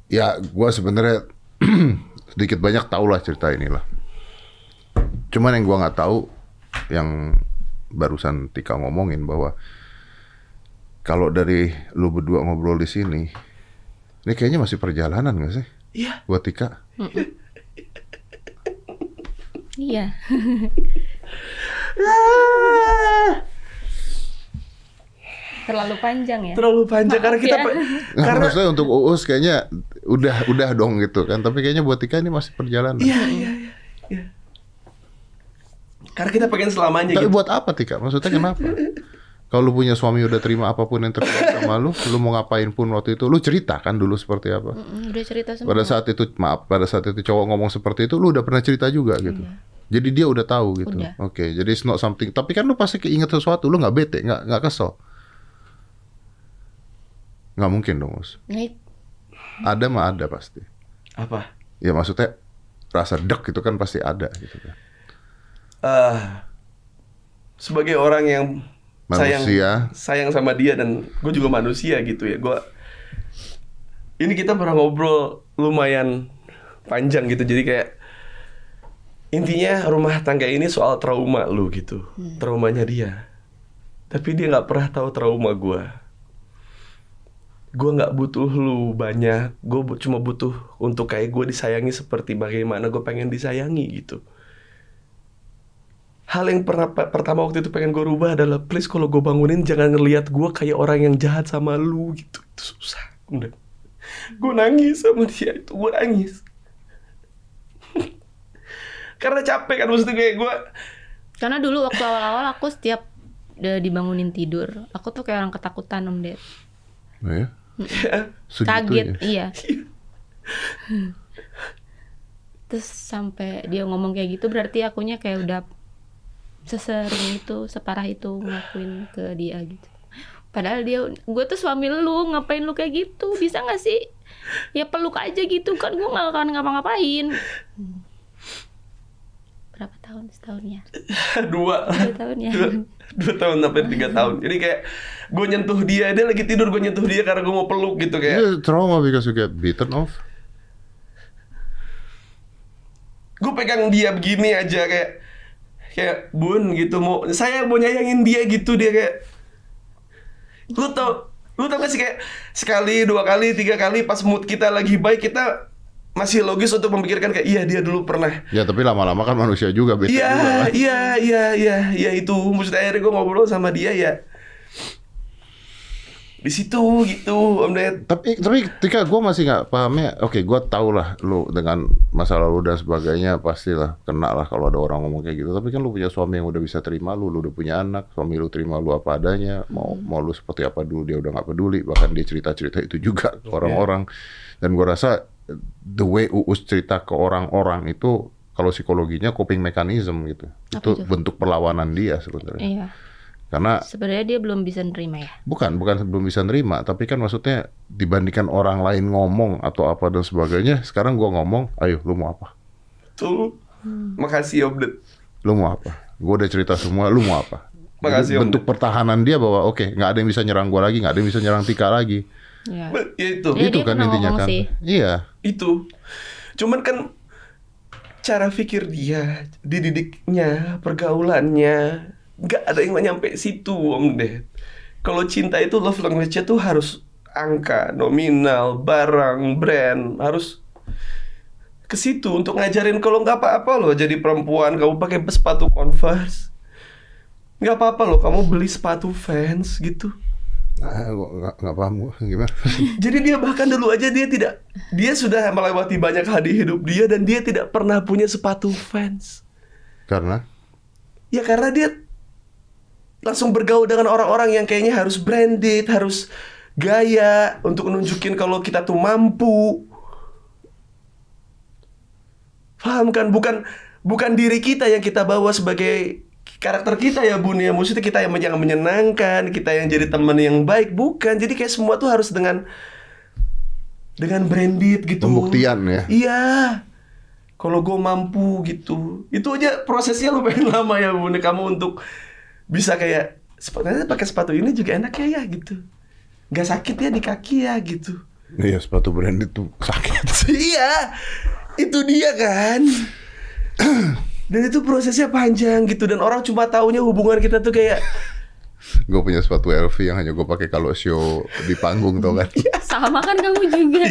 ya gue sebenarnya sedikit banyak tahu lah cerita inilah. Cuman yang gue nggak tahu, yang barusan Tika ngomongin bahwa kalau dari lu berdua ngobrol di sini, ini kayaknya masih perjalanan gak sih iya buat Tika? Iya. Terlalu panjang ya. terlalu panjang karena Maaf kita ya. Nah, karena maksudnya untuk Uus kayaknya udah udah dong gitu kan, tapi kayaknya buat Tika ini masih perjalanan. iya iya iya iya. Karena kita pengen selamanya Tapi gitu buat apa Tika? Maksudnya kenapa? Kalau lu punya suami udah terima apa pun yang terjadi sama lu, lu mau ngapain pun waktu itu, lu cerita kan dulu seperti apa? Mm, Udah cerita semua. Pada saat itu, maaf, pada saat itu cowok ngomong seperti itu, lu udah pernah cerita juga gitu. Jadi dia udah tahu gitu. Oke, jadi it's not something. Tapi kan lu pasti keinget sesuatu, lu nggak bete, nggak nggak kesel. Nggak mungkin dong, Us. Nah, it- Ada mah ada pasti. apa Ya maksudnya rasa dek itu kan pasti ada gitu kan. Eh sebagai orang yang sayang Manusia. sayang sama dia dan gue juga manusia gitu ya gue ini kita pernah ngobrol lumayan panjang gitu jadi kayak intinya rumah tangga ini soal trauma lu gitu, traumanya dia. Tapi dia nggak pernah tahu trauma gua. Gua nggak butuh lu banyak, gue cuma butuh untuk kayak gue disayangi seperti bagaimana gue pengen disayangi gitu. Hal yang pernah pe- pertama waktu itu pengen gue rubah adalah please kalau gue bangunin jangan ngelihat gue kayak orang yang jahat sama lu gitu. Itu susah. Udah. Gue nangis sama dia itu, gue nangis. Karena capek kan maksudnya kayak gue Karena dulu waktu awal-awal aku setiap udah dibangunin tidur, aku tuh kayak orang ketakutan Om Ded. Oh ya? Segitunya. Kaget, iya. Terus sampai dia ngomong kayak gitu berarti akunya kayak udah sesering itu, separah itu ngelakuin ke dia gitu. Padahal dia, gue tuh suami lu, ngapain lu kayak gitu? Bisa gak sih? Ya peluk aja gitu kan, gue gak akan ngapa-ngapain. Hmm. Berapa tahun setahunnya? dua Dua tahun ya. dua, dua tahun sampai tiga tahun jadi kayak gue nyentuh dia dia lagi tidur gue nyentuh dia karena gue mau peluk gitu kayak Yeah, trauma because you get beaten off. gue pegang dia begini aja kayak kayak bun gitu mau saya mau nyayangin dia gitu dia kayak lu tau lu tau gak sih kayak sekali dua kali tiga kali pas mood kita lagi baik kita masih logis untuk memikirkan kayak iya dia dulu pernah Ya tapi lama-lama kan manusia juga Iya, kan. iya, iya, iya, iya itu. Maksudnya akhirnya gue ngobrol sama dia ya. Di situ gitu, Om Ded. Tapi tapi ketika gue masih nggak pahamnya, oke gue tau lah lu dengan masa lalu dan sebagainya pastilah kena lah kalau ada orang ngomong kayak gitu. Tapi kan lu punya suami yang udah bisa terima lu, lu udah punya anak, suami lu terima lu apa adanya, mau mau lu seperti apa dulu dia udah nggak peduli, bahkan dia cerita cerita itu juga ke orang-orang. Dan gue rasa the way Uus cerita ke orang-orang itu kalau psikologinya coping mechanism gitu, Apa itu itu? bentuk perlawanan dia sebenarnya. Iya. Karena Sebenarnya dia belum bisa nerima ya. Bukan, bukan belum bisa nerima, tapi kan maksudnya dibandingkan orang lain ngomong atau apa dan sebagainya, sekarang gua ngomong, ayo lu mau apa? Tuh. Makasih Om Ded. Lu mau apa? Gua udah cerita semua, lu mau apa? Makasih, Jadi Om. bentuk pertahanan dia bahwa oke, nggak ada yang bisa nyerang gua lagi, nggak ada yang bisa nyerang Tika lagi. Iya. Ya itu. Iya, itu kan intinya kan. sih. Iya. Itu. Cuman kan cara pikir dia, dididiknya, pergaulannya, nggak ada yang nyampe situ Om Ded. Kalau cinta itu love language-nya tuh harus angka, nominal, barang, brand, harus ke situ untuk ngajarin kalau nggak apa-apa loh jadi perempuan kamu pakai sepatu Converse nggak apa-apa loh kamu beli sepatu Vans gitu nggak paham gua gimana. jadi dia bahkan dulu aja dia tidak dia sudah melewati banyak hal di hidup dia dan dia tidak pernah punya sepatu Vans. Karena Ya karena dia langsung bergaul dengan orang-orang yang kayaknya harus branded, harus gaya untuk nunjukin kalau kita tuh mampu. Paham kan? Bukan bukan diri kita yang kita bawa sebagai karakter kita ya bun ya. Maksudnya kita yang yang menyenangkan kita yang jadi teman yang baik. Bukan. Jadi kayak semua tuh harus dengan dengan branded gitu. Pembuktian ya. iya. Kalau gue mampu gitu. Itu aja prosesnya lumayan lama ya bun. Kamu untuk bisa kayak sepatunya pakai sepatu ini juga enak ya ya gitu. Nggak sakit ya di kaki ya gitu. Iya sepatu brand itu sakit. iya itu dia kan. Dan itu prosesnya panjang gitu dan orang cuma taunya hubungan kita tuh kayak gue punya sepatu LV yang hanya gue pakai kalau show di panggung tau kan. Sama kan kamu juga.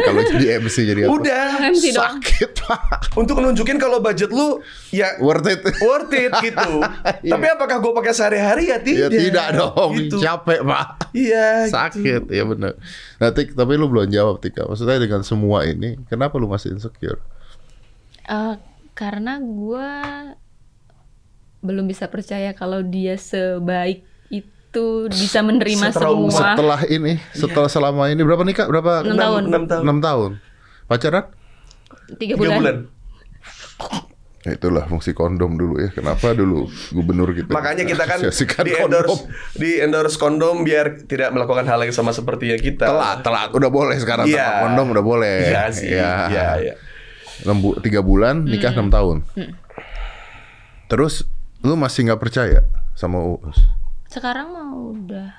kalau di MC jadi apa? udah MC doang. sakit pak. untuk nunjukin kalau budget lu ya Worth it. worth it gitu tapi apakah gue pakai sehari-hari ya Ya tidak tidak dong, gitu. capek pak. iya gitu. Sakit, ya benar. Nah, Tik, tapi lu belum jawab Tika. Maksudnya dengan semua ini, kenapa lu masih insecure? Eh, karena gue belum bisa percaya kalau dia sebaik itu bisa menerima Setrauma. semua. Setelah ini, setelah selama ini berapa nikah? Berapa? Enam tahun. enam tahun Enam tahun. Pacaran? Tiga tiga bulan. bulan Ya itulah fungsi kondom dulu ya. Kenapa dulu gubernur kita makanya kita kan di endorse di endorse kondom biar tidak melakukan hal yang sama seperti yang kita Telat, telat. Udah boleh sekarang Iya. tanpa kondom udah boleh. iya sih Ya. iya iya bu- tiga bulan nikah enam tahun. Terus lu masih nggak percaya sama Uus? Sekarang mau udah.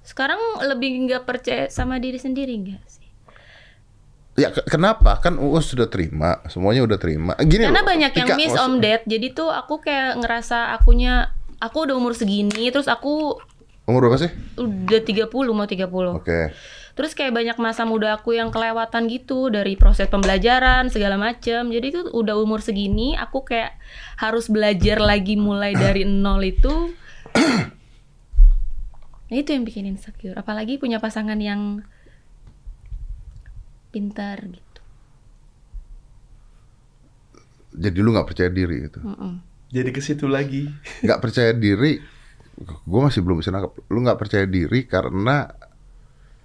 Sekarang lebih nggak percaya sama diri sendiri nggak sih? Ya ke- kenapa? Kan Uus sudah terima, semuanya udah terima. Gini Karena loh, banyak yang miss maksud- Om Ded. Jadi tuh aku kayak ngerasa akunya aku udah umur segini terus aku Umur berapa sih? udah 30 mau 30. Oke. Terus kayak banyak masa muda aku yang kelewatan gitu dari proses pembelajaran segala macam. Jadi itu udah umur segini aku kayak harus belajar lagi mulai dari nol itu. Nah, itu yang bikin insecure. Apalagi punya pasangan yang pintar gitu. Jadi lu nggak percaya diri gitu. Mm-mm. Jadi ke situ lagi. Nggak percaya diri, gue masih belum bisa nangkep. Lu nggak percaya diri karena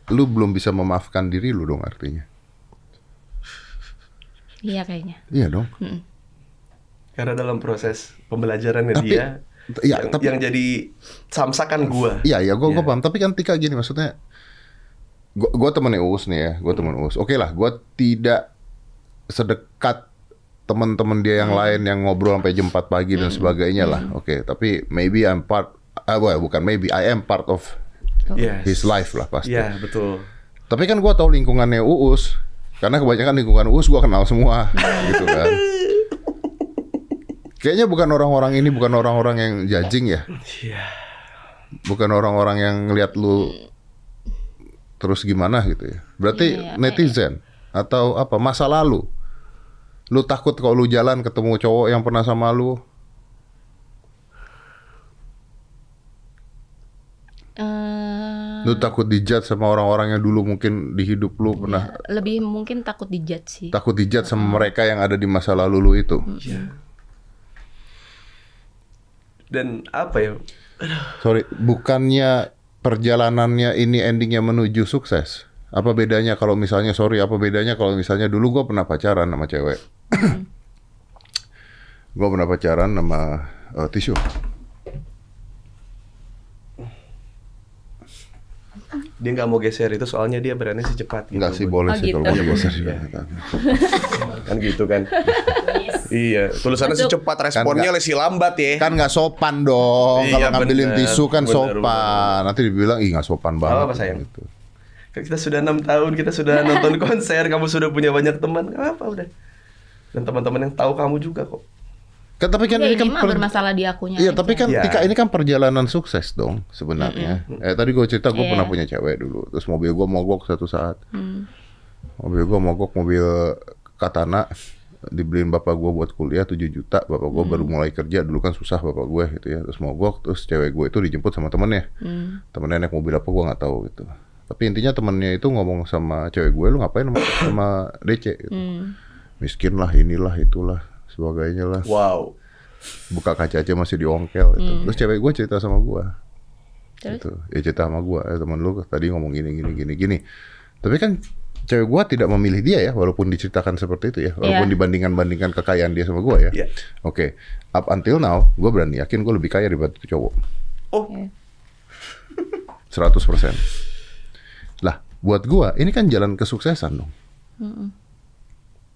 lu belum bisa memaafkan diri lu dong artinya. Iya kayaknya. Iya dong. Karena dalam proses pembelajarannya Tapi- dia iya, yang, tapi- yang jadi samsakan gua. Iya, iya, gue Iya. paham. Tapi kan Tika gini, maksudnya, gue gue temennya Uus nih ya, gue temen Uus. Oke lah, gue tidak sedekat teman-teman dia yang lain yang ngobrol sampai jam 4 pagi dan sebagainya lah. Oke, tapi maybe I'm part, ah, well, bukan maybe, I am part of Yes. his life lah pasti. Iya, betul. Tapi kan gue tahu lingkungannya Uus, karena kebanyakan lingkungan Uus gue kenal semua, gitu kan. Kayaknya bukan orang-orang ini, bukan orang-orang yang judging ya. Iya. bukan orang-orang yang ngelihat lu terus gimana gitu ya. Berarti Iya, netizen atau apa masa lalu. Lu takut kalau lu jalan ketemu cowok yang pernah sama lu. Eh, Lu takut dijudge sama orang-orang yang dulu mungkin di hidup lu pernah lebih mungkin takut dijudge sih. takut dijudge sama mereka yang ada di masa lalu lu itu. Iya. Dan apa ya? Sorry, bukannya perjalanannya ini endingnya menuju sukses? Apa bedanya kalau misalnya sorry, apa bedanya kalau misalnya dulu gua pernah pacaran sama cewek? gua pernah pacaran sama eh, tisu. Dia nggak mau geser itu soalnya dia berani secepat gitu. Enggak sih boleh Oh, sih kalau gitu. mau geser juga. Kan gitu kan. iya, tulisannya sih cepat, responnya lesi lambat ya. Kan nggak sopan dong. Iya, kalau ngambilin bener. tisu kan Bener, sopan. Nanti dibilang ih nggak sopan banget. apa, sayang? Gitu. Kan kita sudah enam tahun, kita sudah nonton konser, kamu sudah punya banyak teman, nggak apa udah. Dan teman-teman yang tahu kamu juga kok. Kan tapi kan Ya, ini kan ini per- bermasalah di akunya. Iya, aja. tapi kan Iya. Tika ini kan perjalanan sukses dong sebenarnya. Eh tadi gue cerita gue Iya. pernah punya cewek dulu, terus mobil gue mogok satu saat. Hmm. Mobil gue mogok mobil Katana dibeliin bapak gue buat kuliah 7 juta. Bapak gue baru mulai kerja dulu kan susah bapak gue gitu ya. Terus mogok, terus cewek gue itu dijemput sama temennya. Hmm. Temennya naik mobil apa gue nggak tahu gitu. Tapi intinya temennya itu ngomong sama cewek gue, lu ngapain sama, sama DC? Gitu. Hmm. Miskin lah, inilah, itulah, sebagainya lah Wow. buka kaca aja masih diongkel gitu. Hmm. Terus cewek gue cerita sama gue gitu. Ya cerita sama gue, eh, teman lu tadi ngomong gini gini gini gini. Tapi kan cewek gue tidak memilih dia ya, walaupun diceritakan seperti itu ya, walaupun Iya. dibandingkan bandingkan kekayaan dia sama gue ya. Iya. Oke, up until now, gue berani yakin gue lebih kaya daripada itu cowok, Oh, 100%. Lah, buat gue ini kan jalan kesuksesan dong.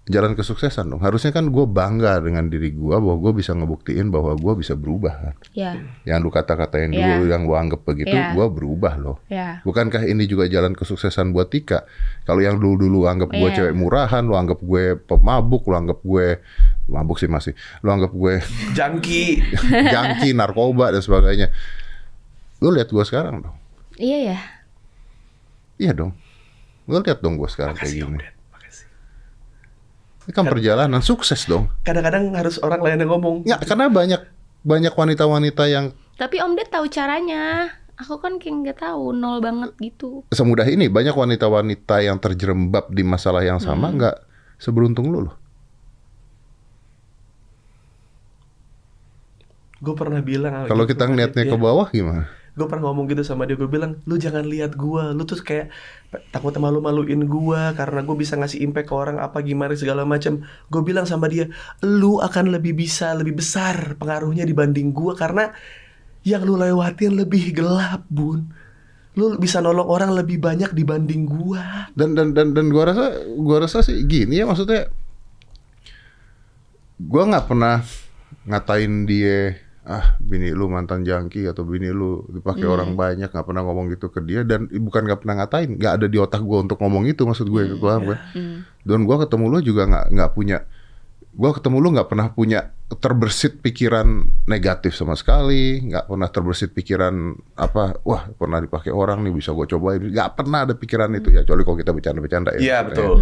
Jalan kesuksesan dong. Harusnya kan gue bangga dengan diri gue bahwa gue bisa ngebuktiin bahwa gue bisa berubah kan. Ya, yang lu kata-katain Iya. dulu yang gua anggap begitu Iya. gua berubah loh ya. bukankah ini juga jalan kesuksesan buat Tika kalau yang dulu dulu anggap gue Iya. cewek murahan lu anggap gue pemabuk lu anggap gue mabuk sih masih lu anggap gue jangki. jangki narkoba dan sebagainya lu lihat gua sekarang dong Iya ya. iya dong lu lihat dong gua sekarang kayak Makasih Om gini makasih. Ini kan perjalanan sukses dong Kadang-kadang harus orang lain yang ngomong. ya karena banyak banyak wanita-wanita yang Tapi Om Ded tahu caranya. Aku kan kayak nggak tahu, nol banget gitu. semudah ini banyak wanita-wanita yang terjerembab di masalah yang sama Hmm. nggak seberuntung lu loh Gue pernah bilang Kalau gitu kita kan, ngeliatnya ke bawah gimana? Gue pernah ngomong gitu sama dia gue bilang lu jangan lihat gue lu tuh kayak takut malu-maluin gue karena gue bisa ngasih impact ke orang apa gimana segala macam gue bilang sama dia lu akan lebih bisa lebih besar pengaruhnya dibanding gue karena yang lu lewatin lebih gelap bun. Lu bisa nolong orang lebih banyak dibanding gue Dan dan dan dan gua rasa gua rasa sih gini ya maksudnya gua nggak pernah ngatain dia ah bini lu mantan jangki atau bini lu dipakai Hmm. orang banyak nggak pernah ngomong gitu ke dia dan bukan nggak pernah ngatain nggak ada di otak gue untuk ngomong itu maksud gue Hmm. paham kan Hmm. dan gue ketemu lu juga nggak nggak punya gue ketemu lu nggak pernah punya terbersit pikiran negatif sama sekali nggak pernah terbersit pikiran apa wah pernah dipakai orang nih bisa gue cobain nggak pernah ada pikiran itu ya kecuali kalau kita bercanda-bercanda ya Iya, Ya. betul.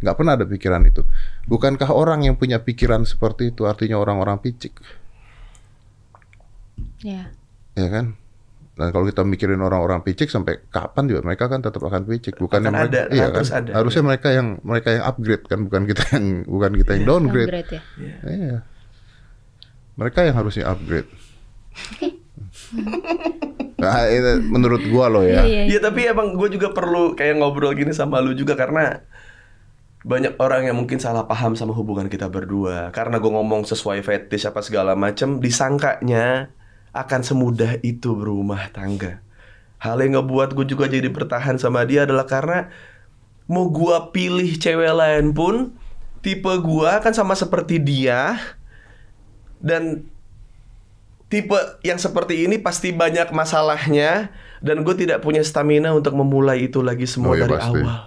nggak pernah ada pikiran itu bukankah orang yang punya pikiran seperti itu artinya orang-orang picik Ya. ya kan dan kalau kita mikirin orang-orang picik sampai kapan juga mereka kan tetap akan picik bukan Akan ada, iya terus kan? ada. harusnya mereka yang mereka yang upgrade kan bukan kita yang bukan kita yang downgrade Downgrade ya. Iya. Mereka yang harusnya upgrade. nah, itu menurut gua loh ya. Iya, iya. Iya tapi emang gue juga perlu kayak ngobrol gini sama lu juga karena banyak orang yang mungkin salah paham sama hubungan kita berdua karena gue ngomong sesuai fetish apa segala macam disangkanya akan semudah itu berumah tangga hal yang ngebuat gue juga jadi bertahan sama dia adalah karena mau gue pilih cewek lain pun tipe gue kan sama seperti dia dan tipe yang seperti ini pasti banyak masalahnya dan gue tidak punya stamina untuk memulai itu lagi semua Oh, iya, dari pasti. awal.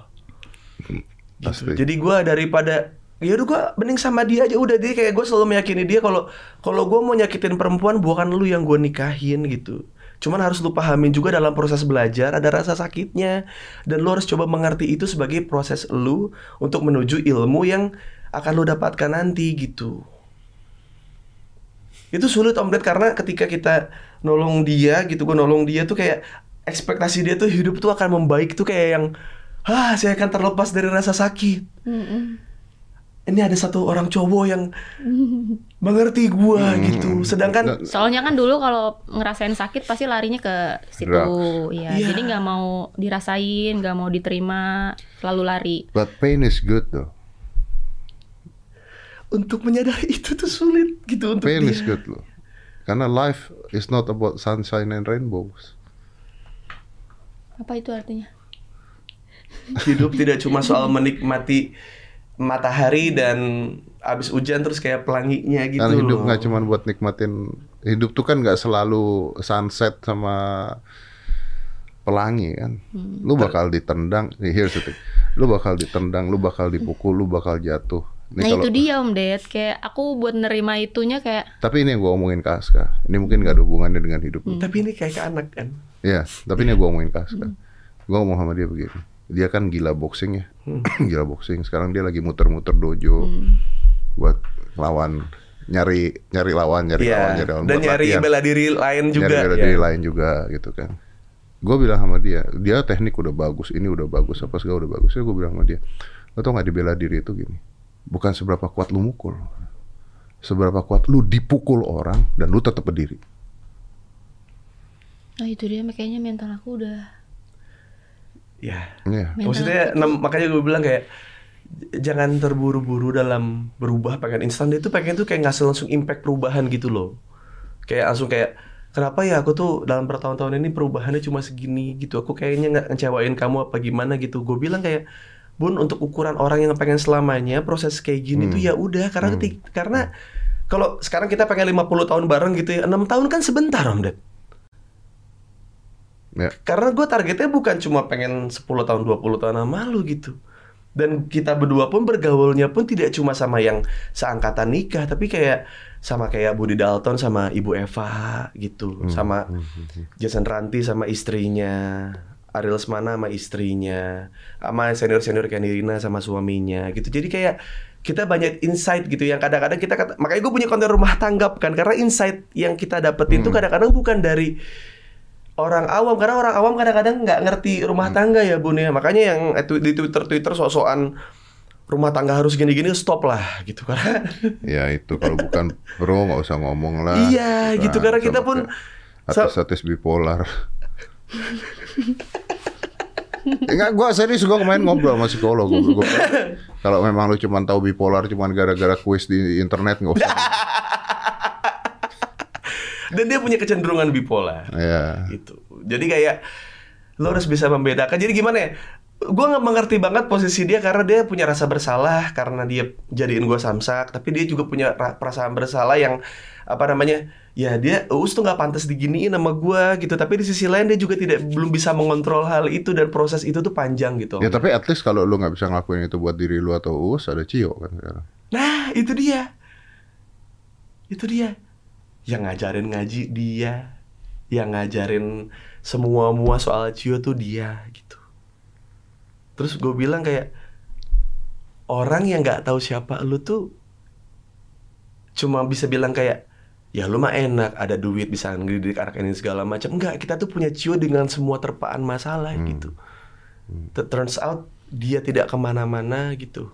Pasti. Jadi gue daripada ya udah gue mending sama dia aja udah dia kayak gue selalu meyakini dia kalau kalau gue mau nyakitin perempuan bukan lu yang gue nikahin gitu. Cuman harus lu pahamin juga dalam proses belajar ada rasa sakitnya dan lu harus coba mengerti itu sebagai proses lu untuk menuju ilmu yang akan lu dapatkan nanti gitu. Itu sulit Om Ded karena ketika kita nolong dia gitu, gue nolong dia tuh kayak ekspektasi dia tuh hidup tuh akan membaik tuh kayak yang ah saya akan terlepas dari rasa sakit. Mm-mm. Ini ada satu orang cowok yang mengerti gua gitu. Sedangkan Soalnya kan dulu kalau ngerasain sakit pasti larinya ke situ, ya. Iya. Jadi nggak mau dirasain, nggak mau diterima, selalu lari. But pain is good though. untuk menyadari itu tuh sulit gitu untuk Pain dia. is good loh. Karena life is not about sunshine and rainbows. Apa itu artinya? Hidup tidak cuma soal menikmati matahari dan abis hujan terus kayak pelanginya gitu Karena hidup nggak cuma buat nikmatin hidup tuh kan nggak selalu sunset sama pelangi kan. Hmm. Lu bakal ditendang, here's the thing. Lu bakal ditendang, lu bakal dipukul, lu bakal jatuh. Ini nah kalau- itu dia Om Ded, kayak aku buat nerima itunya kayak Tapi ini yang gue omongin ke Aska. Ini mungkin gak ada hubungannya dengan hidup lu. Tapi ini kayak ke anak kan. Iya, tapi ini yang gue omongin ke Aska. Gue ngomong sama dia begini. Dia kan gila boxing ya. gila boxing. Sekarang dia lagi muter-muter dojo. Buat lawan. Nyari nyari lawan, nyari Iya. lawan, nyari lawan. Dan buat nyari latihan. bela diri lain juga. Nyari bela ya. diri lain juga gitu kan. Gue bilang sama dia, dia teknik udah bagus, ini udah bagus, apa segala udah bagus. Ya gue bilang sama dia, lo tau gak di bela diri itu gini, bukan seberapa kuat lu mukul, seberapa kuat lu dipukul orang dan lu tetap berdiri. Nah itu dia kayaknya mental aku udah Ya. Iya. Mental Maksudnya nem- makanya gue bilang kayak jangan terburu-buru dalam berubah pengen instan dia tuh pengen tuh kayak ngasih langsung impact perubahan gitu loh. Kayak langsung kayak kenapa ya aku tuh dalam bertahun-tahun ini perubahannya cuma segini gitu. Aku kayaknya nggak ngecewain kamu apa gimana gitu. Gue bilang kayak Bun untuk ukuran orang yang pengen selamanya proses kayak gini tuh ya udah karena ketik- karena kalau sekarang kita pengen 50 tahun bareng gitu ya, 6 tahun kan sebentar Om Ded. Ya. Karena gue targetnya bukan cuma pengen 10 tahun, 20 tahun sama lu gitu. Dan kita berdua pun bergaulnya pun tidak cuma sama yang seangkatan nikah, tapi kayak sama kayak Budi Dalton sama Ibu Eva gitu, sama Jason Ranti sama istrinya, Ariel Semana sama istrinya, sama senior-senior kayak Nirina sama suaminya gitu. Jadi kayak kita banyak insight gitu yang kadang-kadang kita kata, makanya gue punya konten rumah tanggap kan karena insight yang kita dapetin tuh kadang-kadang bukan dari orang awam karena orang awam kadang-kadang nggak ngerti rumah tangga ya bun ya makanya yang di twitter twitter sok-sokan rumah tangga harus gini-gini stop lah gitu karena Ya itu kalau bukan bro nggak usah ngomong lah. Iya, gitu, karena kita pun- artis-artis bipolar. Enggak, gua serius gua kemarin ngobrol sama psikolog. Gua, gua kalau memang lu cuma tahu bipolar cuma gara-gara kuis di internet nggak usah. Dan dia punya kecenderungan bipolar. Ya. gitu. Jadi kayak lo harus bisa membedakan. Jadi gimana ya? Gue nggak mengerti banget posisi dia karena dia punya rasa bersalah karena dia jadiin gue samsak tapi dia juga punya ra- perasaan bersalah yang apa namanya ya dia Uus tuh nggak pantas diginiin sama gue gitu. Tapi di sisi lain dia juga tidak belum bisa mengontrol hal itu dan proses itu tuh panjang gitu. Ya tapi at least kalau lu nggak bisa ngelakuin itu buat diri lu atau us ada Cio kan sekarang. nah itu dia. Itu dia yang ngajarin ngaji dia. Yang ngajarin semua mua soal Cio tuh dia gitu. Terus gue bilang kayak orang yang nggak tahu siapa lu tuh cuma bisa bilang kayak ya lu mah enak ada duit bisa ngedidik anak ini segala macam. Enggak kita tuh punya Cio dengan semua terpaan masalah gitu. T- turns out dia tidak ke mana-mana gitu.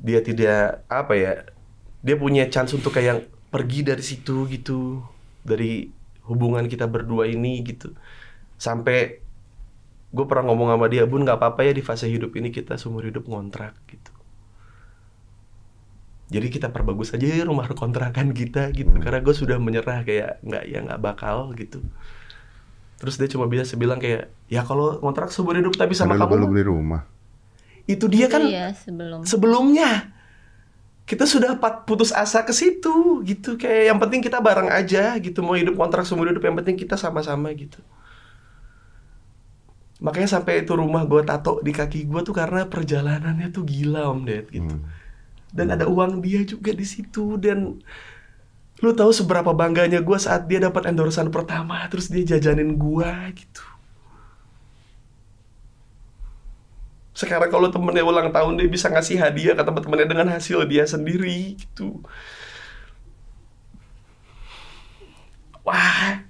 Dia tidak apa ya dia punya chance untuk kayak pergi dari situ gitu dari hubungan kita berdua ini gitu sampai gue pernah ngomong sama dia bun nggak apa-apa ya di fase hidup ini kita seumur hidup ngontrak gitu jadi kita perbagus aja ya rumah kontrakan kita gitu karena gue sudah menyerah kayak nggak ya nggak bakal gitu terus dia cuma bisa bilang kayak ya kalau ngontrak seumur hidup tapi sama lu kamu mah." beli rumah. itu dia kan Iya sebelum. sebelumnya kita sudah putus asa ke situ gitu. Kayak yang penting kita bareng aja gitu. Mau hidup kontrak seumur hidup yang penting kita sama-sama gitu. Makanya sampai itu rumah gue tato di kaki gue tuh karena perjalanannya tuh gila om Ded gitu. Hmm. dan ada uang dia juga di situ dan lu tahu seberapa bangganya gue saat dia dapat endorsan pertama terus dia jajanin gue gitu sekarang kalau temennya ulang tahun dia bisa ngasih hadiah ke teman-temannya dengan hasil dia sendiri gitu wah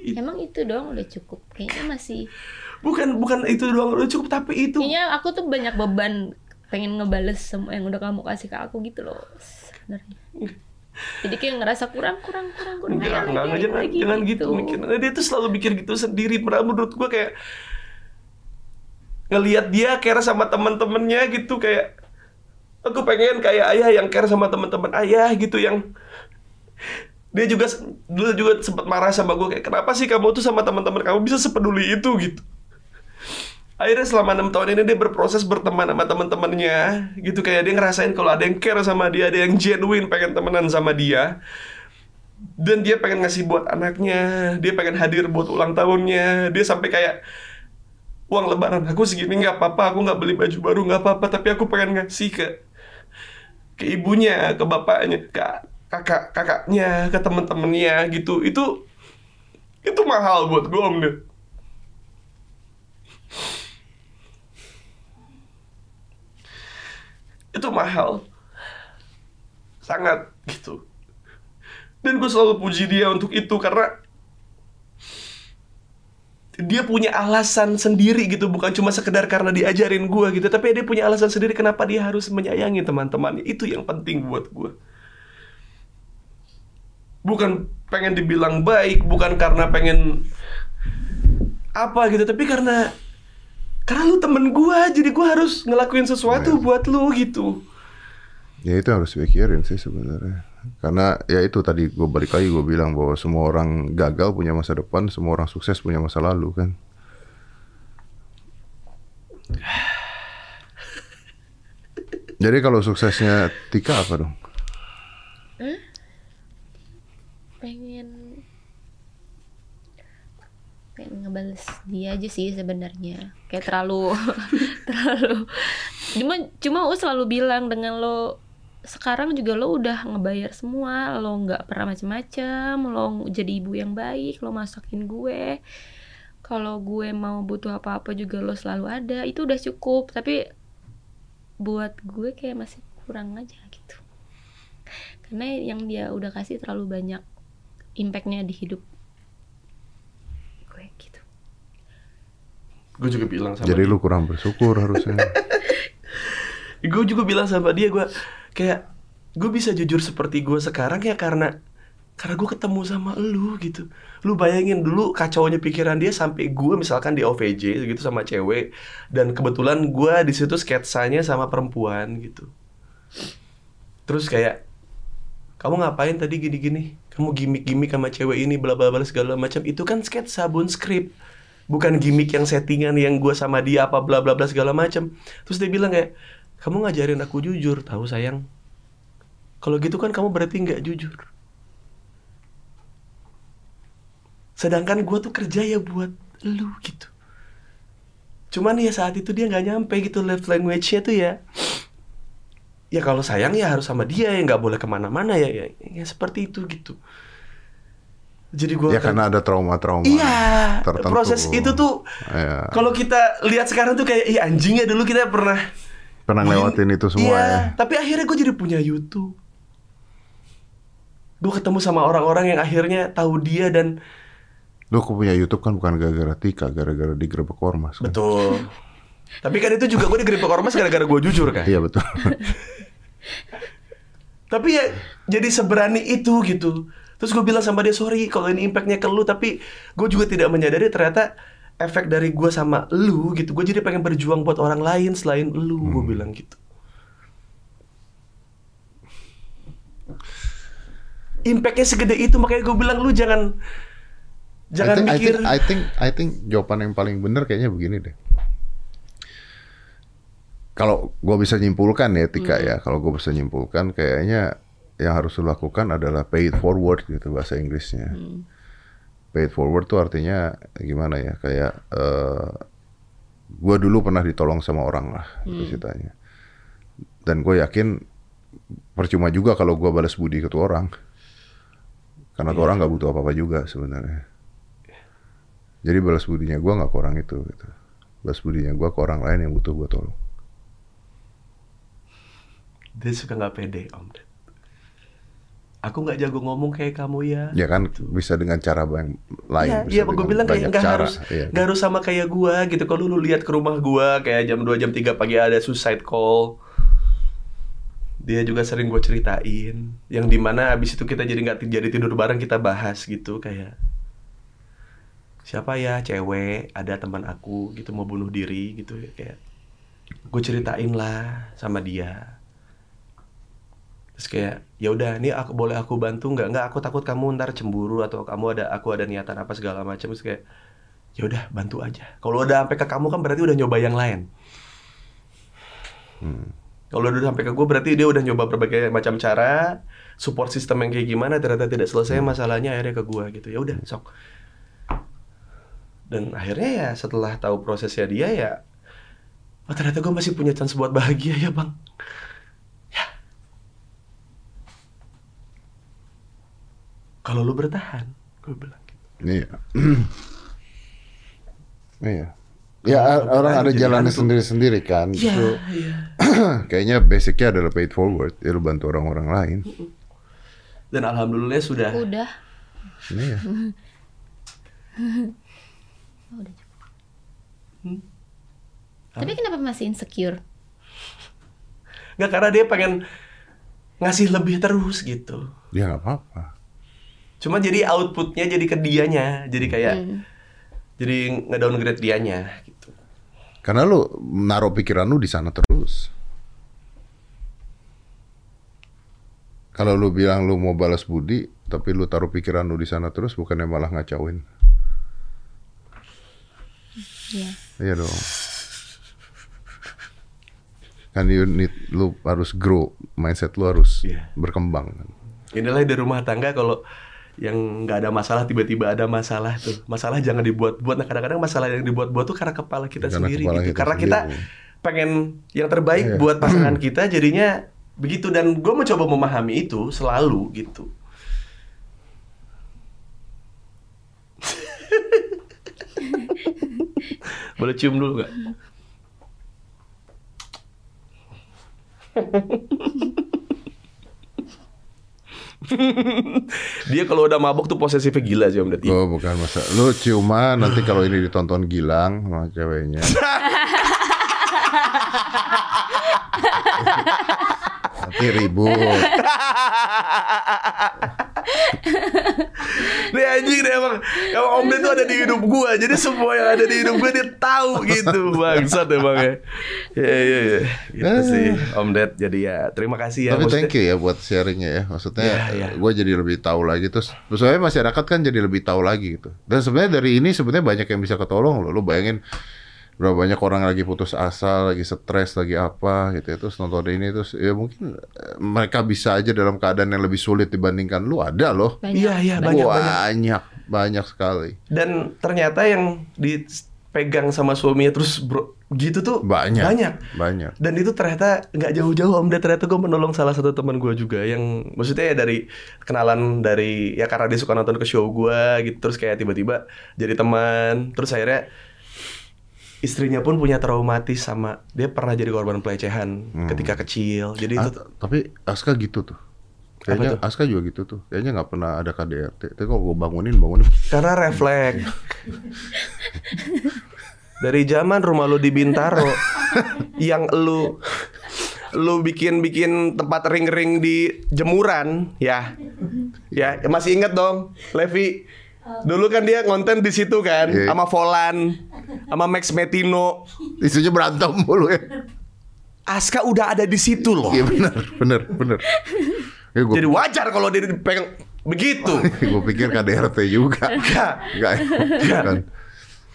Emang itu doang udah cukup. Kayaknya masih. bukan bukan itu doang udah cukup tapi itu Kayaknya aku tuh banyak beban pengen ngebales semua yang udah kamu kasih ke aku gitu loh sebenarnya. Jadi kayak ngerasa kurang kurang kurang kurang. Enggak, enggak, lagi, enggak, jangan, lagi, jangan gitu mikir. Nah, Dia tuh selalu mikir gitu sendiri. Padahal menurut gua kayak ngelihat dia care sama teman-temannya gitu kayak aku pengen kayak ayah yang care sama teman-teman ayah gitu yang dia juga dulu juga sempat marah sama gue kayak kenapa sih kamu tuh sama teman-teman kamu bisa sepeduli itu? Gitu. Akhirnya selama enam tahun ini dia berproses berteman sama teman-temannya gitu kayak dia ngerasain kalau ada yang care sama dia ada yang genuine pengen temenan sama dia dan dia pengen ngasih buat anaknya dia pengen hadir buat ulang tahunnya dia sampai kayak uang lebaran aku segini nggak apa-apa aku nggak beli baju baru nggak apa-apa tapi aku pengen ngasih ke ke ibunya ke bapaknya ke kakak kakaknya ke teman-temannya gitu. Itu itu mahal buat gue om Ded. itu mahal. Sangat gitu. Dan gue selalu puji dia untuk itu karena dia punya alasan sendiri gitu bukan cuma sekedar karena diajarin gue gitu tapi dia punya alasan sendiri kenapa dia harus menyayangi teman-temannya. Itu yang penting buat gue bukan pengen dibilang baik bukan karena pengen apa gitu tapi karena karena lu temen gue jadi gue harus ngelakuin sesuatu buat lu gitu. Ya itu harus pikirin sih sebenarnya. Karena ya itu tadi gue balik lagi gue bilang bahwa semua orang gagal punya masa depan, semua orang sukses punya masa lalu kan. Jadi kalau suksesnya Tika apa dong? pengen pengen ngebales dia aja sih sebenarnya kayak terlalu terlalu cuma cuma aku selalu bilang dengan lo sekarang juga lo udah ngebayar semua lo nggak pernah macem-macem lo jadi ibu yang baik lo masakin gue kalau gue mau butuh apa-apa juga lo selalu ada itu udah cukup tapi buat gue kayak masih kurang aja gitu karena yang dia udah kasih terlalu banyak impactnya di hidup gue gitu gue juga bilang sama Jadi dia. lu kurang bersyukur harusnya. gue juga bilang sama dia gue kayak gue bisa jujur seperti gue sekarang ya karena karena gue ketemu sama lu gitu. Lu bayangin dulu kacaunya pikiran dia sampai gue misalkan di OVJ gitu sama cewek dan kebetulan gue di situ sketsanya sama perempuan gitu. Terus kayak kamu ngapain tadi gini-gini? Kamu gimmick-gimmick sama cewek ini bla bla bla segala macam. Itu kan sketsa bun skrip. Bukan gimmick yang settingan yang gue sama dia apa bla bla bla segala macam. Terus dia bilang kayak kamu ngajarin aku jujur tahu sayang kalau gitu kan kamu berarti nggak jujur sedangkan gue tuh kerja ya buat lu gitu cuman ya saat itu dia nggak nyampe gitu love language-nya tuh ya ya kalau sayang ya harus sama dia ya nggak boleh ke mana-mana ya, ya ya seperti itu gitu jadi gue Ya karena ada trauma-trauma. iya tertentu. proses itu tuh Iya. kalau kita lihat sekarang tuh kayak iya anjingnya dulu kita pernah pernah ngelewatin itu semua iya, ya. tapi akhirnya gue jadi punya YouTube gue ketemu sama orang-orang yang akhirnya tahu dia dan Lu aku punya YouTube kan bukan gara-gara Tika, gara-gara digerebek ormas. Kan? betul tapi kan itu juga gue digerebek ormas gara-gara gue jujur kan Iya betul. Tapi ya jadi seberani itu gitu. Terus gue bilang sama dia sorry kalau ini impactnya ke lu tapi gue juga tidak menyadari ternyata efek dari gue sama lu gitu. Gue jadi pengen berjuang buat orang lain selain lu. Gue Hmm. bilang gitu. Impactnya segede itu makanya gue bilang lu jangan jangan I think, I mikir think, I think, I think jawaban yang paling benar kayaknya begini deh. Kalau gue bisa nyimpulkan ya, Tika ya, kalau gue bisa nyimpulkan kayaknya yang harus lo lakukan adalah pay it forward gitu bahasa Inggrisnya. Pay it forward tuh artinya gimana ya? Kayak eh gue dulu pernah ditolong sama orang lah, itu ceritanya. Dan gue yakin percuma juga kalau gue balas budi ke tuh orang, karena tuh orang nggak butuh apa-apa juga sebenarnya. Jadi balas budinya gue nggak ke orang itu gitu. Balas budinya gue ke orang lain yang butuh gue tolong. dia suka nggak pede om. Aku nggak jago ngomong kayak kamu ya. Ya kan bisa dengan cara yang lain. Iya, iya, gue bilang kayak nggak harus Iya. nggak harus sama kayak gua gitu. Kalau lu lihat ke rumah gua kayak jam 2 jam 3 pagi ada suicide call. Dia juga sering gue ceritain yang di mana abis itu kita jadi nggak jadi tidur bareng kita bahas gitu kayak siapa ya cewek ada teman aku gitu mau bunuh diri gitu ya kayak gue ceritain lah sama dia terus kayak ya udah ini aku boleh aku bantu nggak? Nggak aku takut kamu ntar cemburu atau kamu ada aku ada niatan apa segala macam. Terus kayak ya udah bantu aja. Kalau udah sampai ke kamu kan berarti udah nyoba yang lain. Kalau udah sampai ke gue berarti dia udah nyoba berbagai macam cara support system yang kayak gimana ternyata tidak selesai masalahnya akhirnya ke gue gitu. Ya udah sok. Dan akhirnya ya setelah tahu prosesnya dia ya oh ternyata gue masih punya chance buat bahagia ya bang kalau lu bertahan gue bilang gitu. Iya. iya. Ya orang ada jalannya sendiri-sendiri kan. iya Itu iya kayaknya basicnya adalah pay it forward. Ya lu bantu orang-orang lain. dan alhamdulillah sudah Udah. Iya. Tapi kenapa masih insecure? nggak karena dia pengen ngasih lebih terus gitu Ya nggak apa-apa. Cuma jadi outputnya jadi ke dianya jadi kayak Hmm. jadi ngedowngrade dianya gitu Karena lu naruh pikiran lu di sana terus. Kalau lu bilang lu mau balas budi, tapi lu taruh pikiran lu di sana terus, bukannya malah ngacauin. Iya. Iya dong. Kan you need, lu harus grow, mindset lu harus Iya. berkembang. inilah di rumah tangga kalau yang nggak ada masalah tiba-tiba ada masalah tuh. Masalah jangan dibuat-buat. Nah kadang-kadang masalah yang dibuat-buat tuh karena kepala kita Karena sendiri kepala gitu. kita karena kita sendiri. pengen yang terbaik Iya. buat pasangan kita jadinya begitu. Dan gue mencoba memahami itu selalu gitu. Boleh cium dulu nggak dia kalau udah mabok tuh posesifnya gila sih om Ded. Oh bukan masa. Lu ciuman nanti kalau ini ditonton Gilang sama ceweknya. nanti ribut. Nih anjing deh emang Emang Om Ded tuh ada di hidup gua Jadi semua yang ada di hidup gua dia tahu gitu Bangsat emang ya Iya iya iya Gitu sih Om Ded Jadi ya terima kasih ya Tapi Maksudnya- thank you ya buat sharingnya ya. Maksudnya Iya, iya. gue jadi lebih tahu lagi terus. Sebenarnya masyarakat kan jadi lebih tahu lagi gitu. Dan sebenarnya dari ini sebenarnya banyak yang bisa ketolong loh. Lo bayangin berapa banyak orang lagi putus asa, lagi stres, lagi apa gitu ya. Terus nonton ini terus ya mungkin eh, mereka bisa aja dalam keadaan yang lebih sulit dibandingkan lu ada loh. Iya iya banyak banyak banyak, banyak sekali. Dan ternyata yang dipegang sama suaminya terus bro gitu tuh Banyak. Banyak Banyak. Dan itu ternyata nggak jauh-jauh Om Ded ternyata gue menolong salah satu teman gue juga yang maksudnya ya dari kenalan dari ya karena dia suka nonton ke show gue gitu terus kayak tiba-tiba jadi teman terus akhirnya istrinya pun punya traumatis sama dia pernah jadi korban pelecehan ketika kecil jadi Ah, itu tapi Aska gitu tuh. Kayaknya tuh? Aska juga gitu tuh. Kayaknya nggak pernah ada KDRT. Tapi kalau gue bangunin, bangunin. karena refleks dari zaman rumah lu di Bintaro yang lu lu bikin bikin tempat ring-ring di jemuran ya ya masih inget dong Levi dulu kan dia konten di situ kan Iya. sama Volan sama Max Metino Isunya berantem mulu ya. Aska udah ada di situ loh Iya benar, benar, benar. Ya, jadi wajar kalau dia dipegang begitu gue pikir KDRT juga. Enggak. Enggak. kan.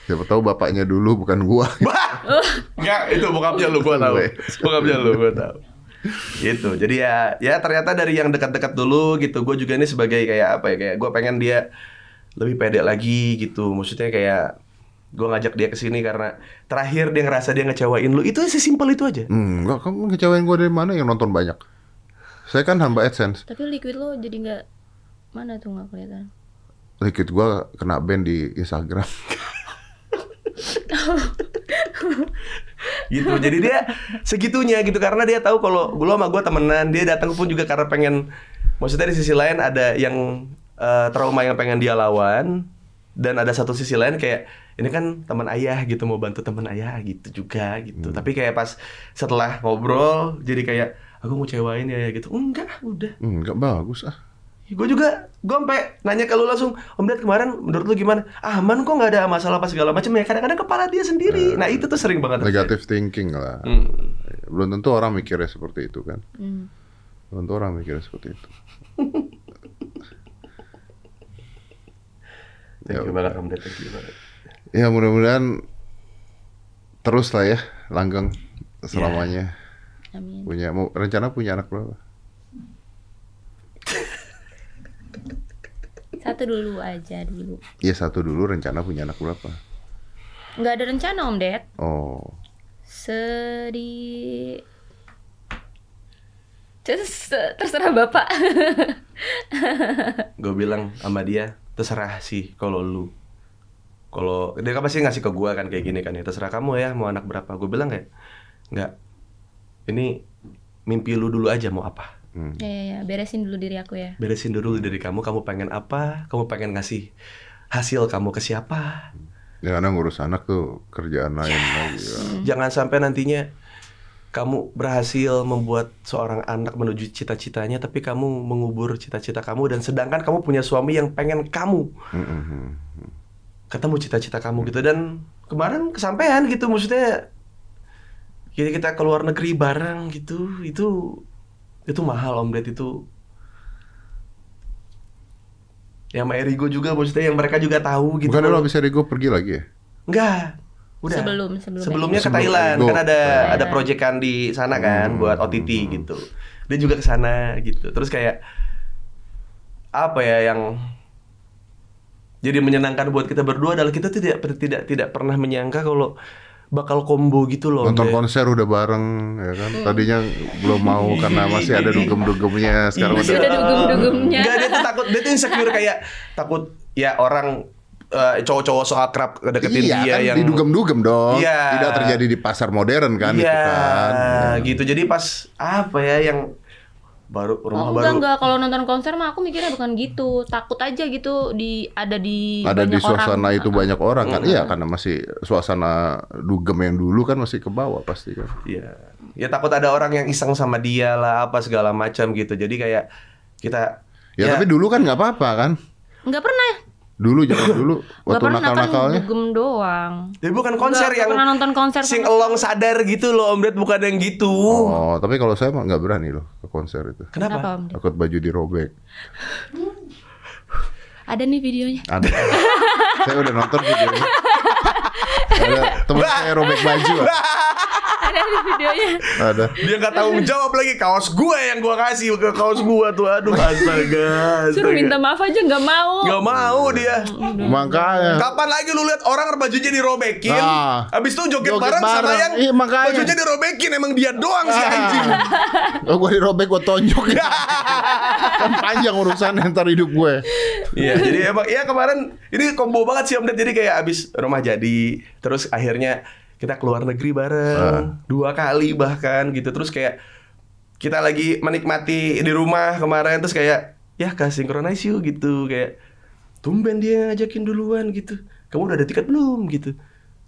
Siapa tahu bapaknya dulu bukan gua. Enggak, itu bokapnya lu gua tahu. Bokapnya lu gua tahu. Gitu. Jadi ya ya ternyata dari yang dekat-dekat dulu gitu. Gue juga ini sebagai kayak apa ya kayak gue pengen dia lebih pede lagi gitu. Maksudnya kayak gue ngajak dia ke sini karena terakhir dia ngerasa dia ngecewain lu. Itu sesimpel itu aja. Hmm, enggak, kamu ngecewain gua dari mana yang nonton banyak? Saya kan hamba AdSense. Tapi liquid lo jadi nggak mana tuh nggak kelihatan. Liquid gua kena ban di Instagram. gitu jadi dia segitunya gitu karena dia tahu kalau gue sama gue temenan dia datang pun juga karena pengen maksudnya di sisi lain ada yang eh, trauma yang pengen dia lawan dan ada satu sisi lain kayak ini kan teman ayah gitu mau bantu teman ayah gitu juga gitu tapi kayak pas setelah ngobrol jadi kayak aku mau cewain ya gitu enggak udah Hmm, enggak bagus ah. gue juga gue sampai nanya ke lu langsung om Ded kemarin menurut lu gimana aman kok nggak ada masalah apa segala macam ya kadang-kadang kepala dia sendiri nah itu tuh sering banget terjadi. Negative thinking lah. Hmm. Belum tentu orang mikirnya seperti itu kan. Hmm. Belum tentu orang mikirnya seperti itu. Thank you banget Om Ded, thank you banget. Ya mudah-mudahan terus lah ya langgeng selamanya. Amin. Punya mau rencana punya anak berapa? Satu dulu aja dulu. Iya satu dulu rencana punya anak berapa? Nggak ada rencana Om Ded. Oh, Sedi Terus terserah Bapak. gue bilang sama dia terserah sih kalau lu kalau dia kan pasti ngasih ke gue kan kayak gini kan ya terserah kamu ya mau anak berapa gue bilang kayak nggak ini mimpi lu dulu aja mau apa hmm. ya, ya, ya, beresin dulu diri aku ya. beresin dulu dari kamu kamu pengen apa kamu pengen ngasih hasil kamu ke siapa ya karena ngurus anak tuh kerjaan lain lagi. Ya. jangan sampai nantinya kamu berhasil membuat seorang anak menuju cita-citanya tapi kamu mengubur cita-cita kamu dan sedangkan kamu punya suami yang pengen kamu Hmm, hmm, hmm. Ketemu cita-cita kamu gitu dan kemarin kesampaian gitu maksudnya kita kita keluar negeri bareng gitu itu itu mahal om Ded itu ya sama Erigo juga maksudnya yang mereka juga tahu gitu Bukan lo bisa Rigo pergi lagi ya? enggak udah Sebelum sebelum sebelumnya ke Thailand Erigo. kan ada Thailand. ada proyekan di sana kan Hmm. buat OTT gitu dia juga ke sana gitu terus kayak apa ya yang jadi menyenangkan buat kita berdua adalah kita tidak tidak tidak pernah menyangka kalau bakal combo gitu loh Nonton konser udah bareng ya kan. Tadinya belum mau karena masih ada dugem-dugemnya. Sekarang Masih udah ada dugem-dugemnya. Enggak, dia tuh takut, dia tuh insecure kayak takut ya orang eh, cowok-cowok so akrab deketin iya, dia kan yang didugem-dugem dong. Iya. Tidak terjadi di pasar modern kan Iya, itu kan. Ya. gitu. Jadi pas apa ya yang baru rumah Oh, baru enggak enggak kalau nonton konser mah aku mikirnya bukan gitu. Takut aja gitu di ada di Ada di banyak orang. suasana itu banyak orang kan. Mm. Iya, karena masih suasana dugem yang dulu kan masih ke bawah pasti kan. Iya. Ya takut ada orang yang iseng sama dia lah apa segala macam gitu. Jadi kayak kita Ya, Ya. tapi dulu kan nggak apa-apa kan? Nggak pernah. Dulu zaman dulu waktu pernah kan nakal-nakalnya. dugem doang. Jadi bukan konser Nggak yang pernah nonton konser sing sama elong sadar gitu loh Om Ded bukan yang gitu. Oh, tapi kalau saya mah nggak berani loh ke konser itu. Kenapa? Kenapa Om? Ded? Takut baju dirobek. Ada nih videonya. Ada. saya udah nonton videonya. Ada teman saya robek baju. Ada nih videonya. Ada. Dia nggak tanggung jawab lagi kaos gue yang gue kasih ke kaos gue tuh. Aduh astaga. Suruh minta maaf aja nggak mau. Gak mau dia. Makanya. Kapan lagi lu lihat orang bajunya dirobekin, Ah. habis itu joget, Joget bareng, sama bareng. yang Iya, makanya. bajunya dirobekin emang dia doang si Ah. anjing. Oh, gue dirobek, gue tonjok. kan panjang urusan ntar hidup gue. Iya, jadi emang ya kemarin ini combo banget sih Om Ded. Jadi kayak abis rumah jadi, terus akhirnya kita keluar negeri bareng dua kali bahkan gitu. Terus kayak kita lagi menikmati di rumah kemarin terus kayak ya kasih synchronize yuk gitu kayak tumben dia ngajakin duluan gitu. Kamu udah ada tiket belum gitu?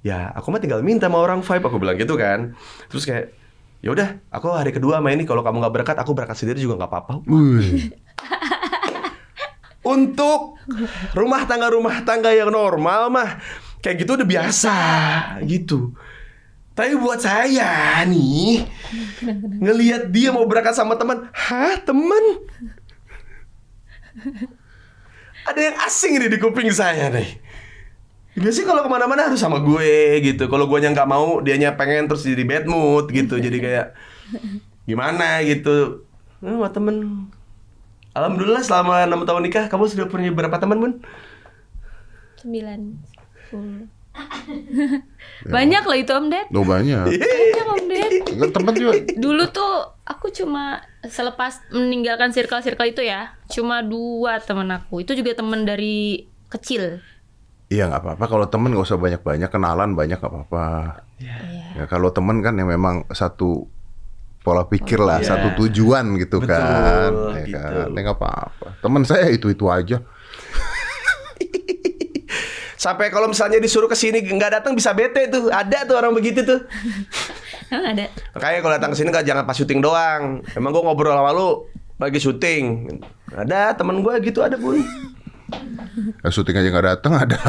Ya, aku mah tinggal minta sama orang vibe aku bilang gitu kan. Terus kayak ya udah, aku hari kedua main ini kalau kamu nggak berangkat, aku berangkat sendiri juga nggak apa-apa. Untuk rumah tangga rumah tangga yang normal mah kayak gitu udah biasa gitu. Tapi buat saya nih ngelihat dia mau berangkat sama teman, hah teman? Ada yang asing nih di kuping saya nih. Biasanya kalau ke mana-mana harus sama gue gitu. Kalau gue nggak mau, dianya pengen terus jadi bad mood gitu. Jadi kayak gimana gitu. Sama temen Alhamdulillah selama 6 tahun nikah kamu sudah punya berapa teman, Bun? Sembilan. Banyak loh itu Om Ded. Lo banyak. Banyak Om Ded. Enggak temen juga. Dulu tuh aku cuma selepas meninggalkan circle-circle itu ya, cuma dua temen aku. Itu juga temen dari kecil. Iya nggak apa-apa kalau temen nggak usah banyak-banyak kenalan banyak nggak apa-apa. Ya kalau temen kan yang memang satu pola pikir lah, Iya. satu tujuan gitu Betul, kan, ya gitu. kan, ya nggak apa-apa. Temen saya itu itu aja. Sampai kalau misalnya disuruh ke sini nggak datang bisa bete tuh. Ada tuh orang begitu tuh. Emang ada. Makanya kalau datang ke sini jangan pas syuting doang. Emang gua ngobrol sama lu lagi syuting. Ada temen gue gitu ada, Bun. Ya, syuting aja nggak datang ada.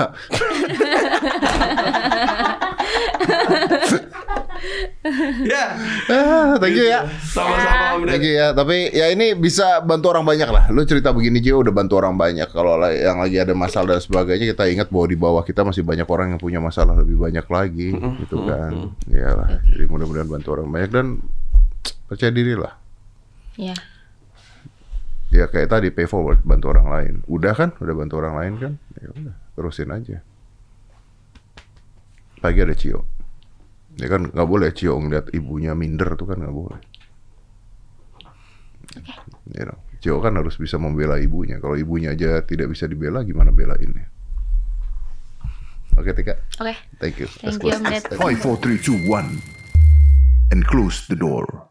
ya. ah, thank you ya. Sama-sama Om Ded. Thank you ya. Tapi ya ini bisa bantu orang banyak lah. Lu cerita begini Jio udah bantu orang banyak. Kalau la- yang lagi ada masalah dan sebagainya kita ingat bahwa di bawah kita masih banyak orang yang punya masalah lebih banyak lagi, gitu kan. Ya lah. Jadi mudah-mudahan bantu orang banyak dan percaya diri lah. Ya. Ya kayak tadi pay forward bantu orang lain. Udah kan? Udah bantu orang lain kan? Ya udah, terusin aja. Pagi ada Cio. Ya kan nggak boleh Cio ngeliat ibunya minder tuh kan nggak boleh. You know, Cio kan harus bisa membela ibunya. Kalau ibunya aja tidak bisa dibela, gimana belainnya? Oke Tika, Oke. thank you. Let's Thank you close. Five, four, three, two, one, and close the door.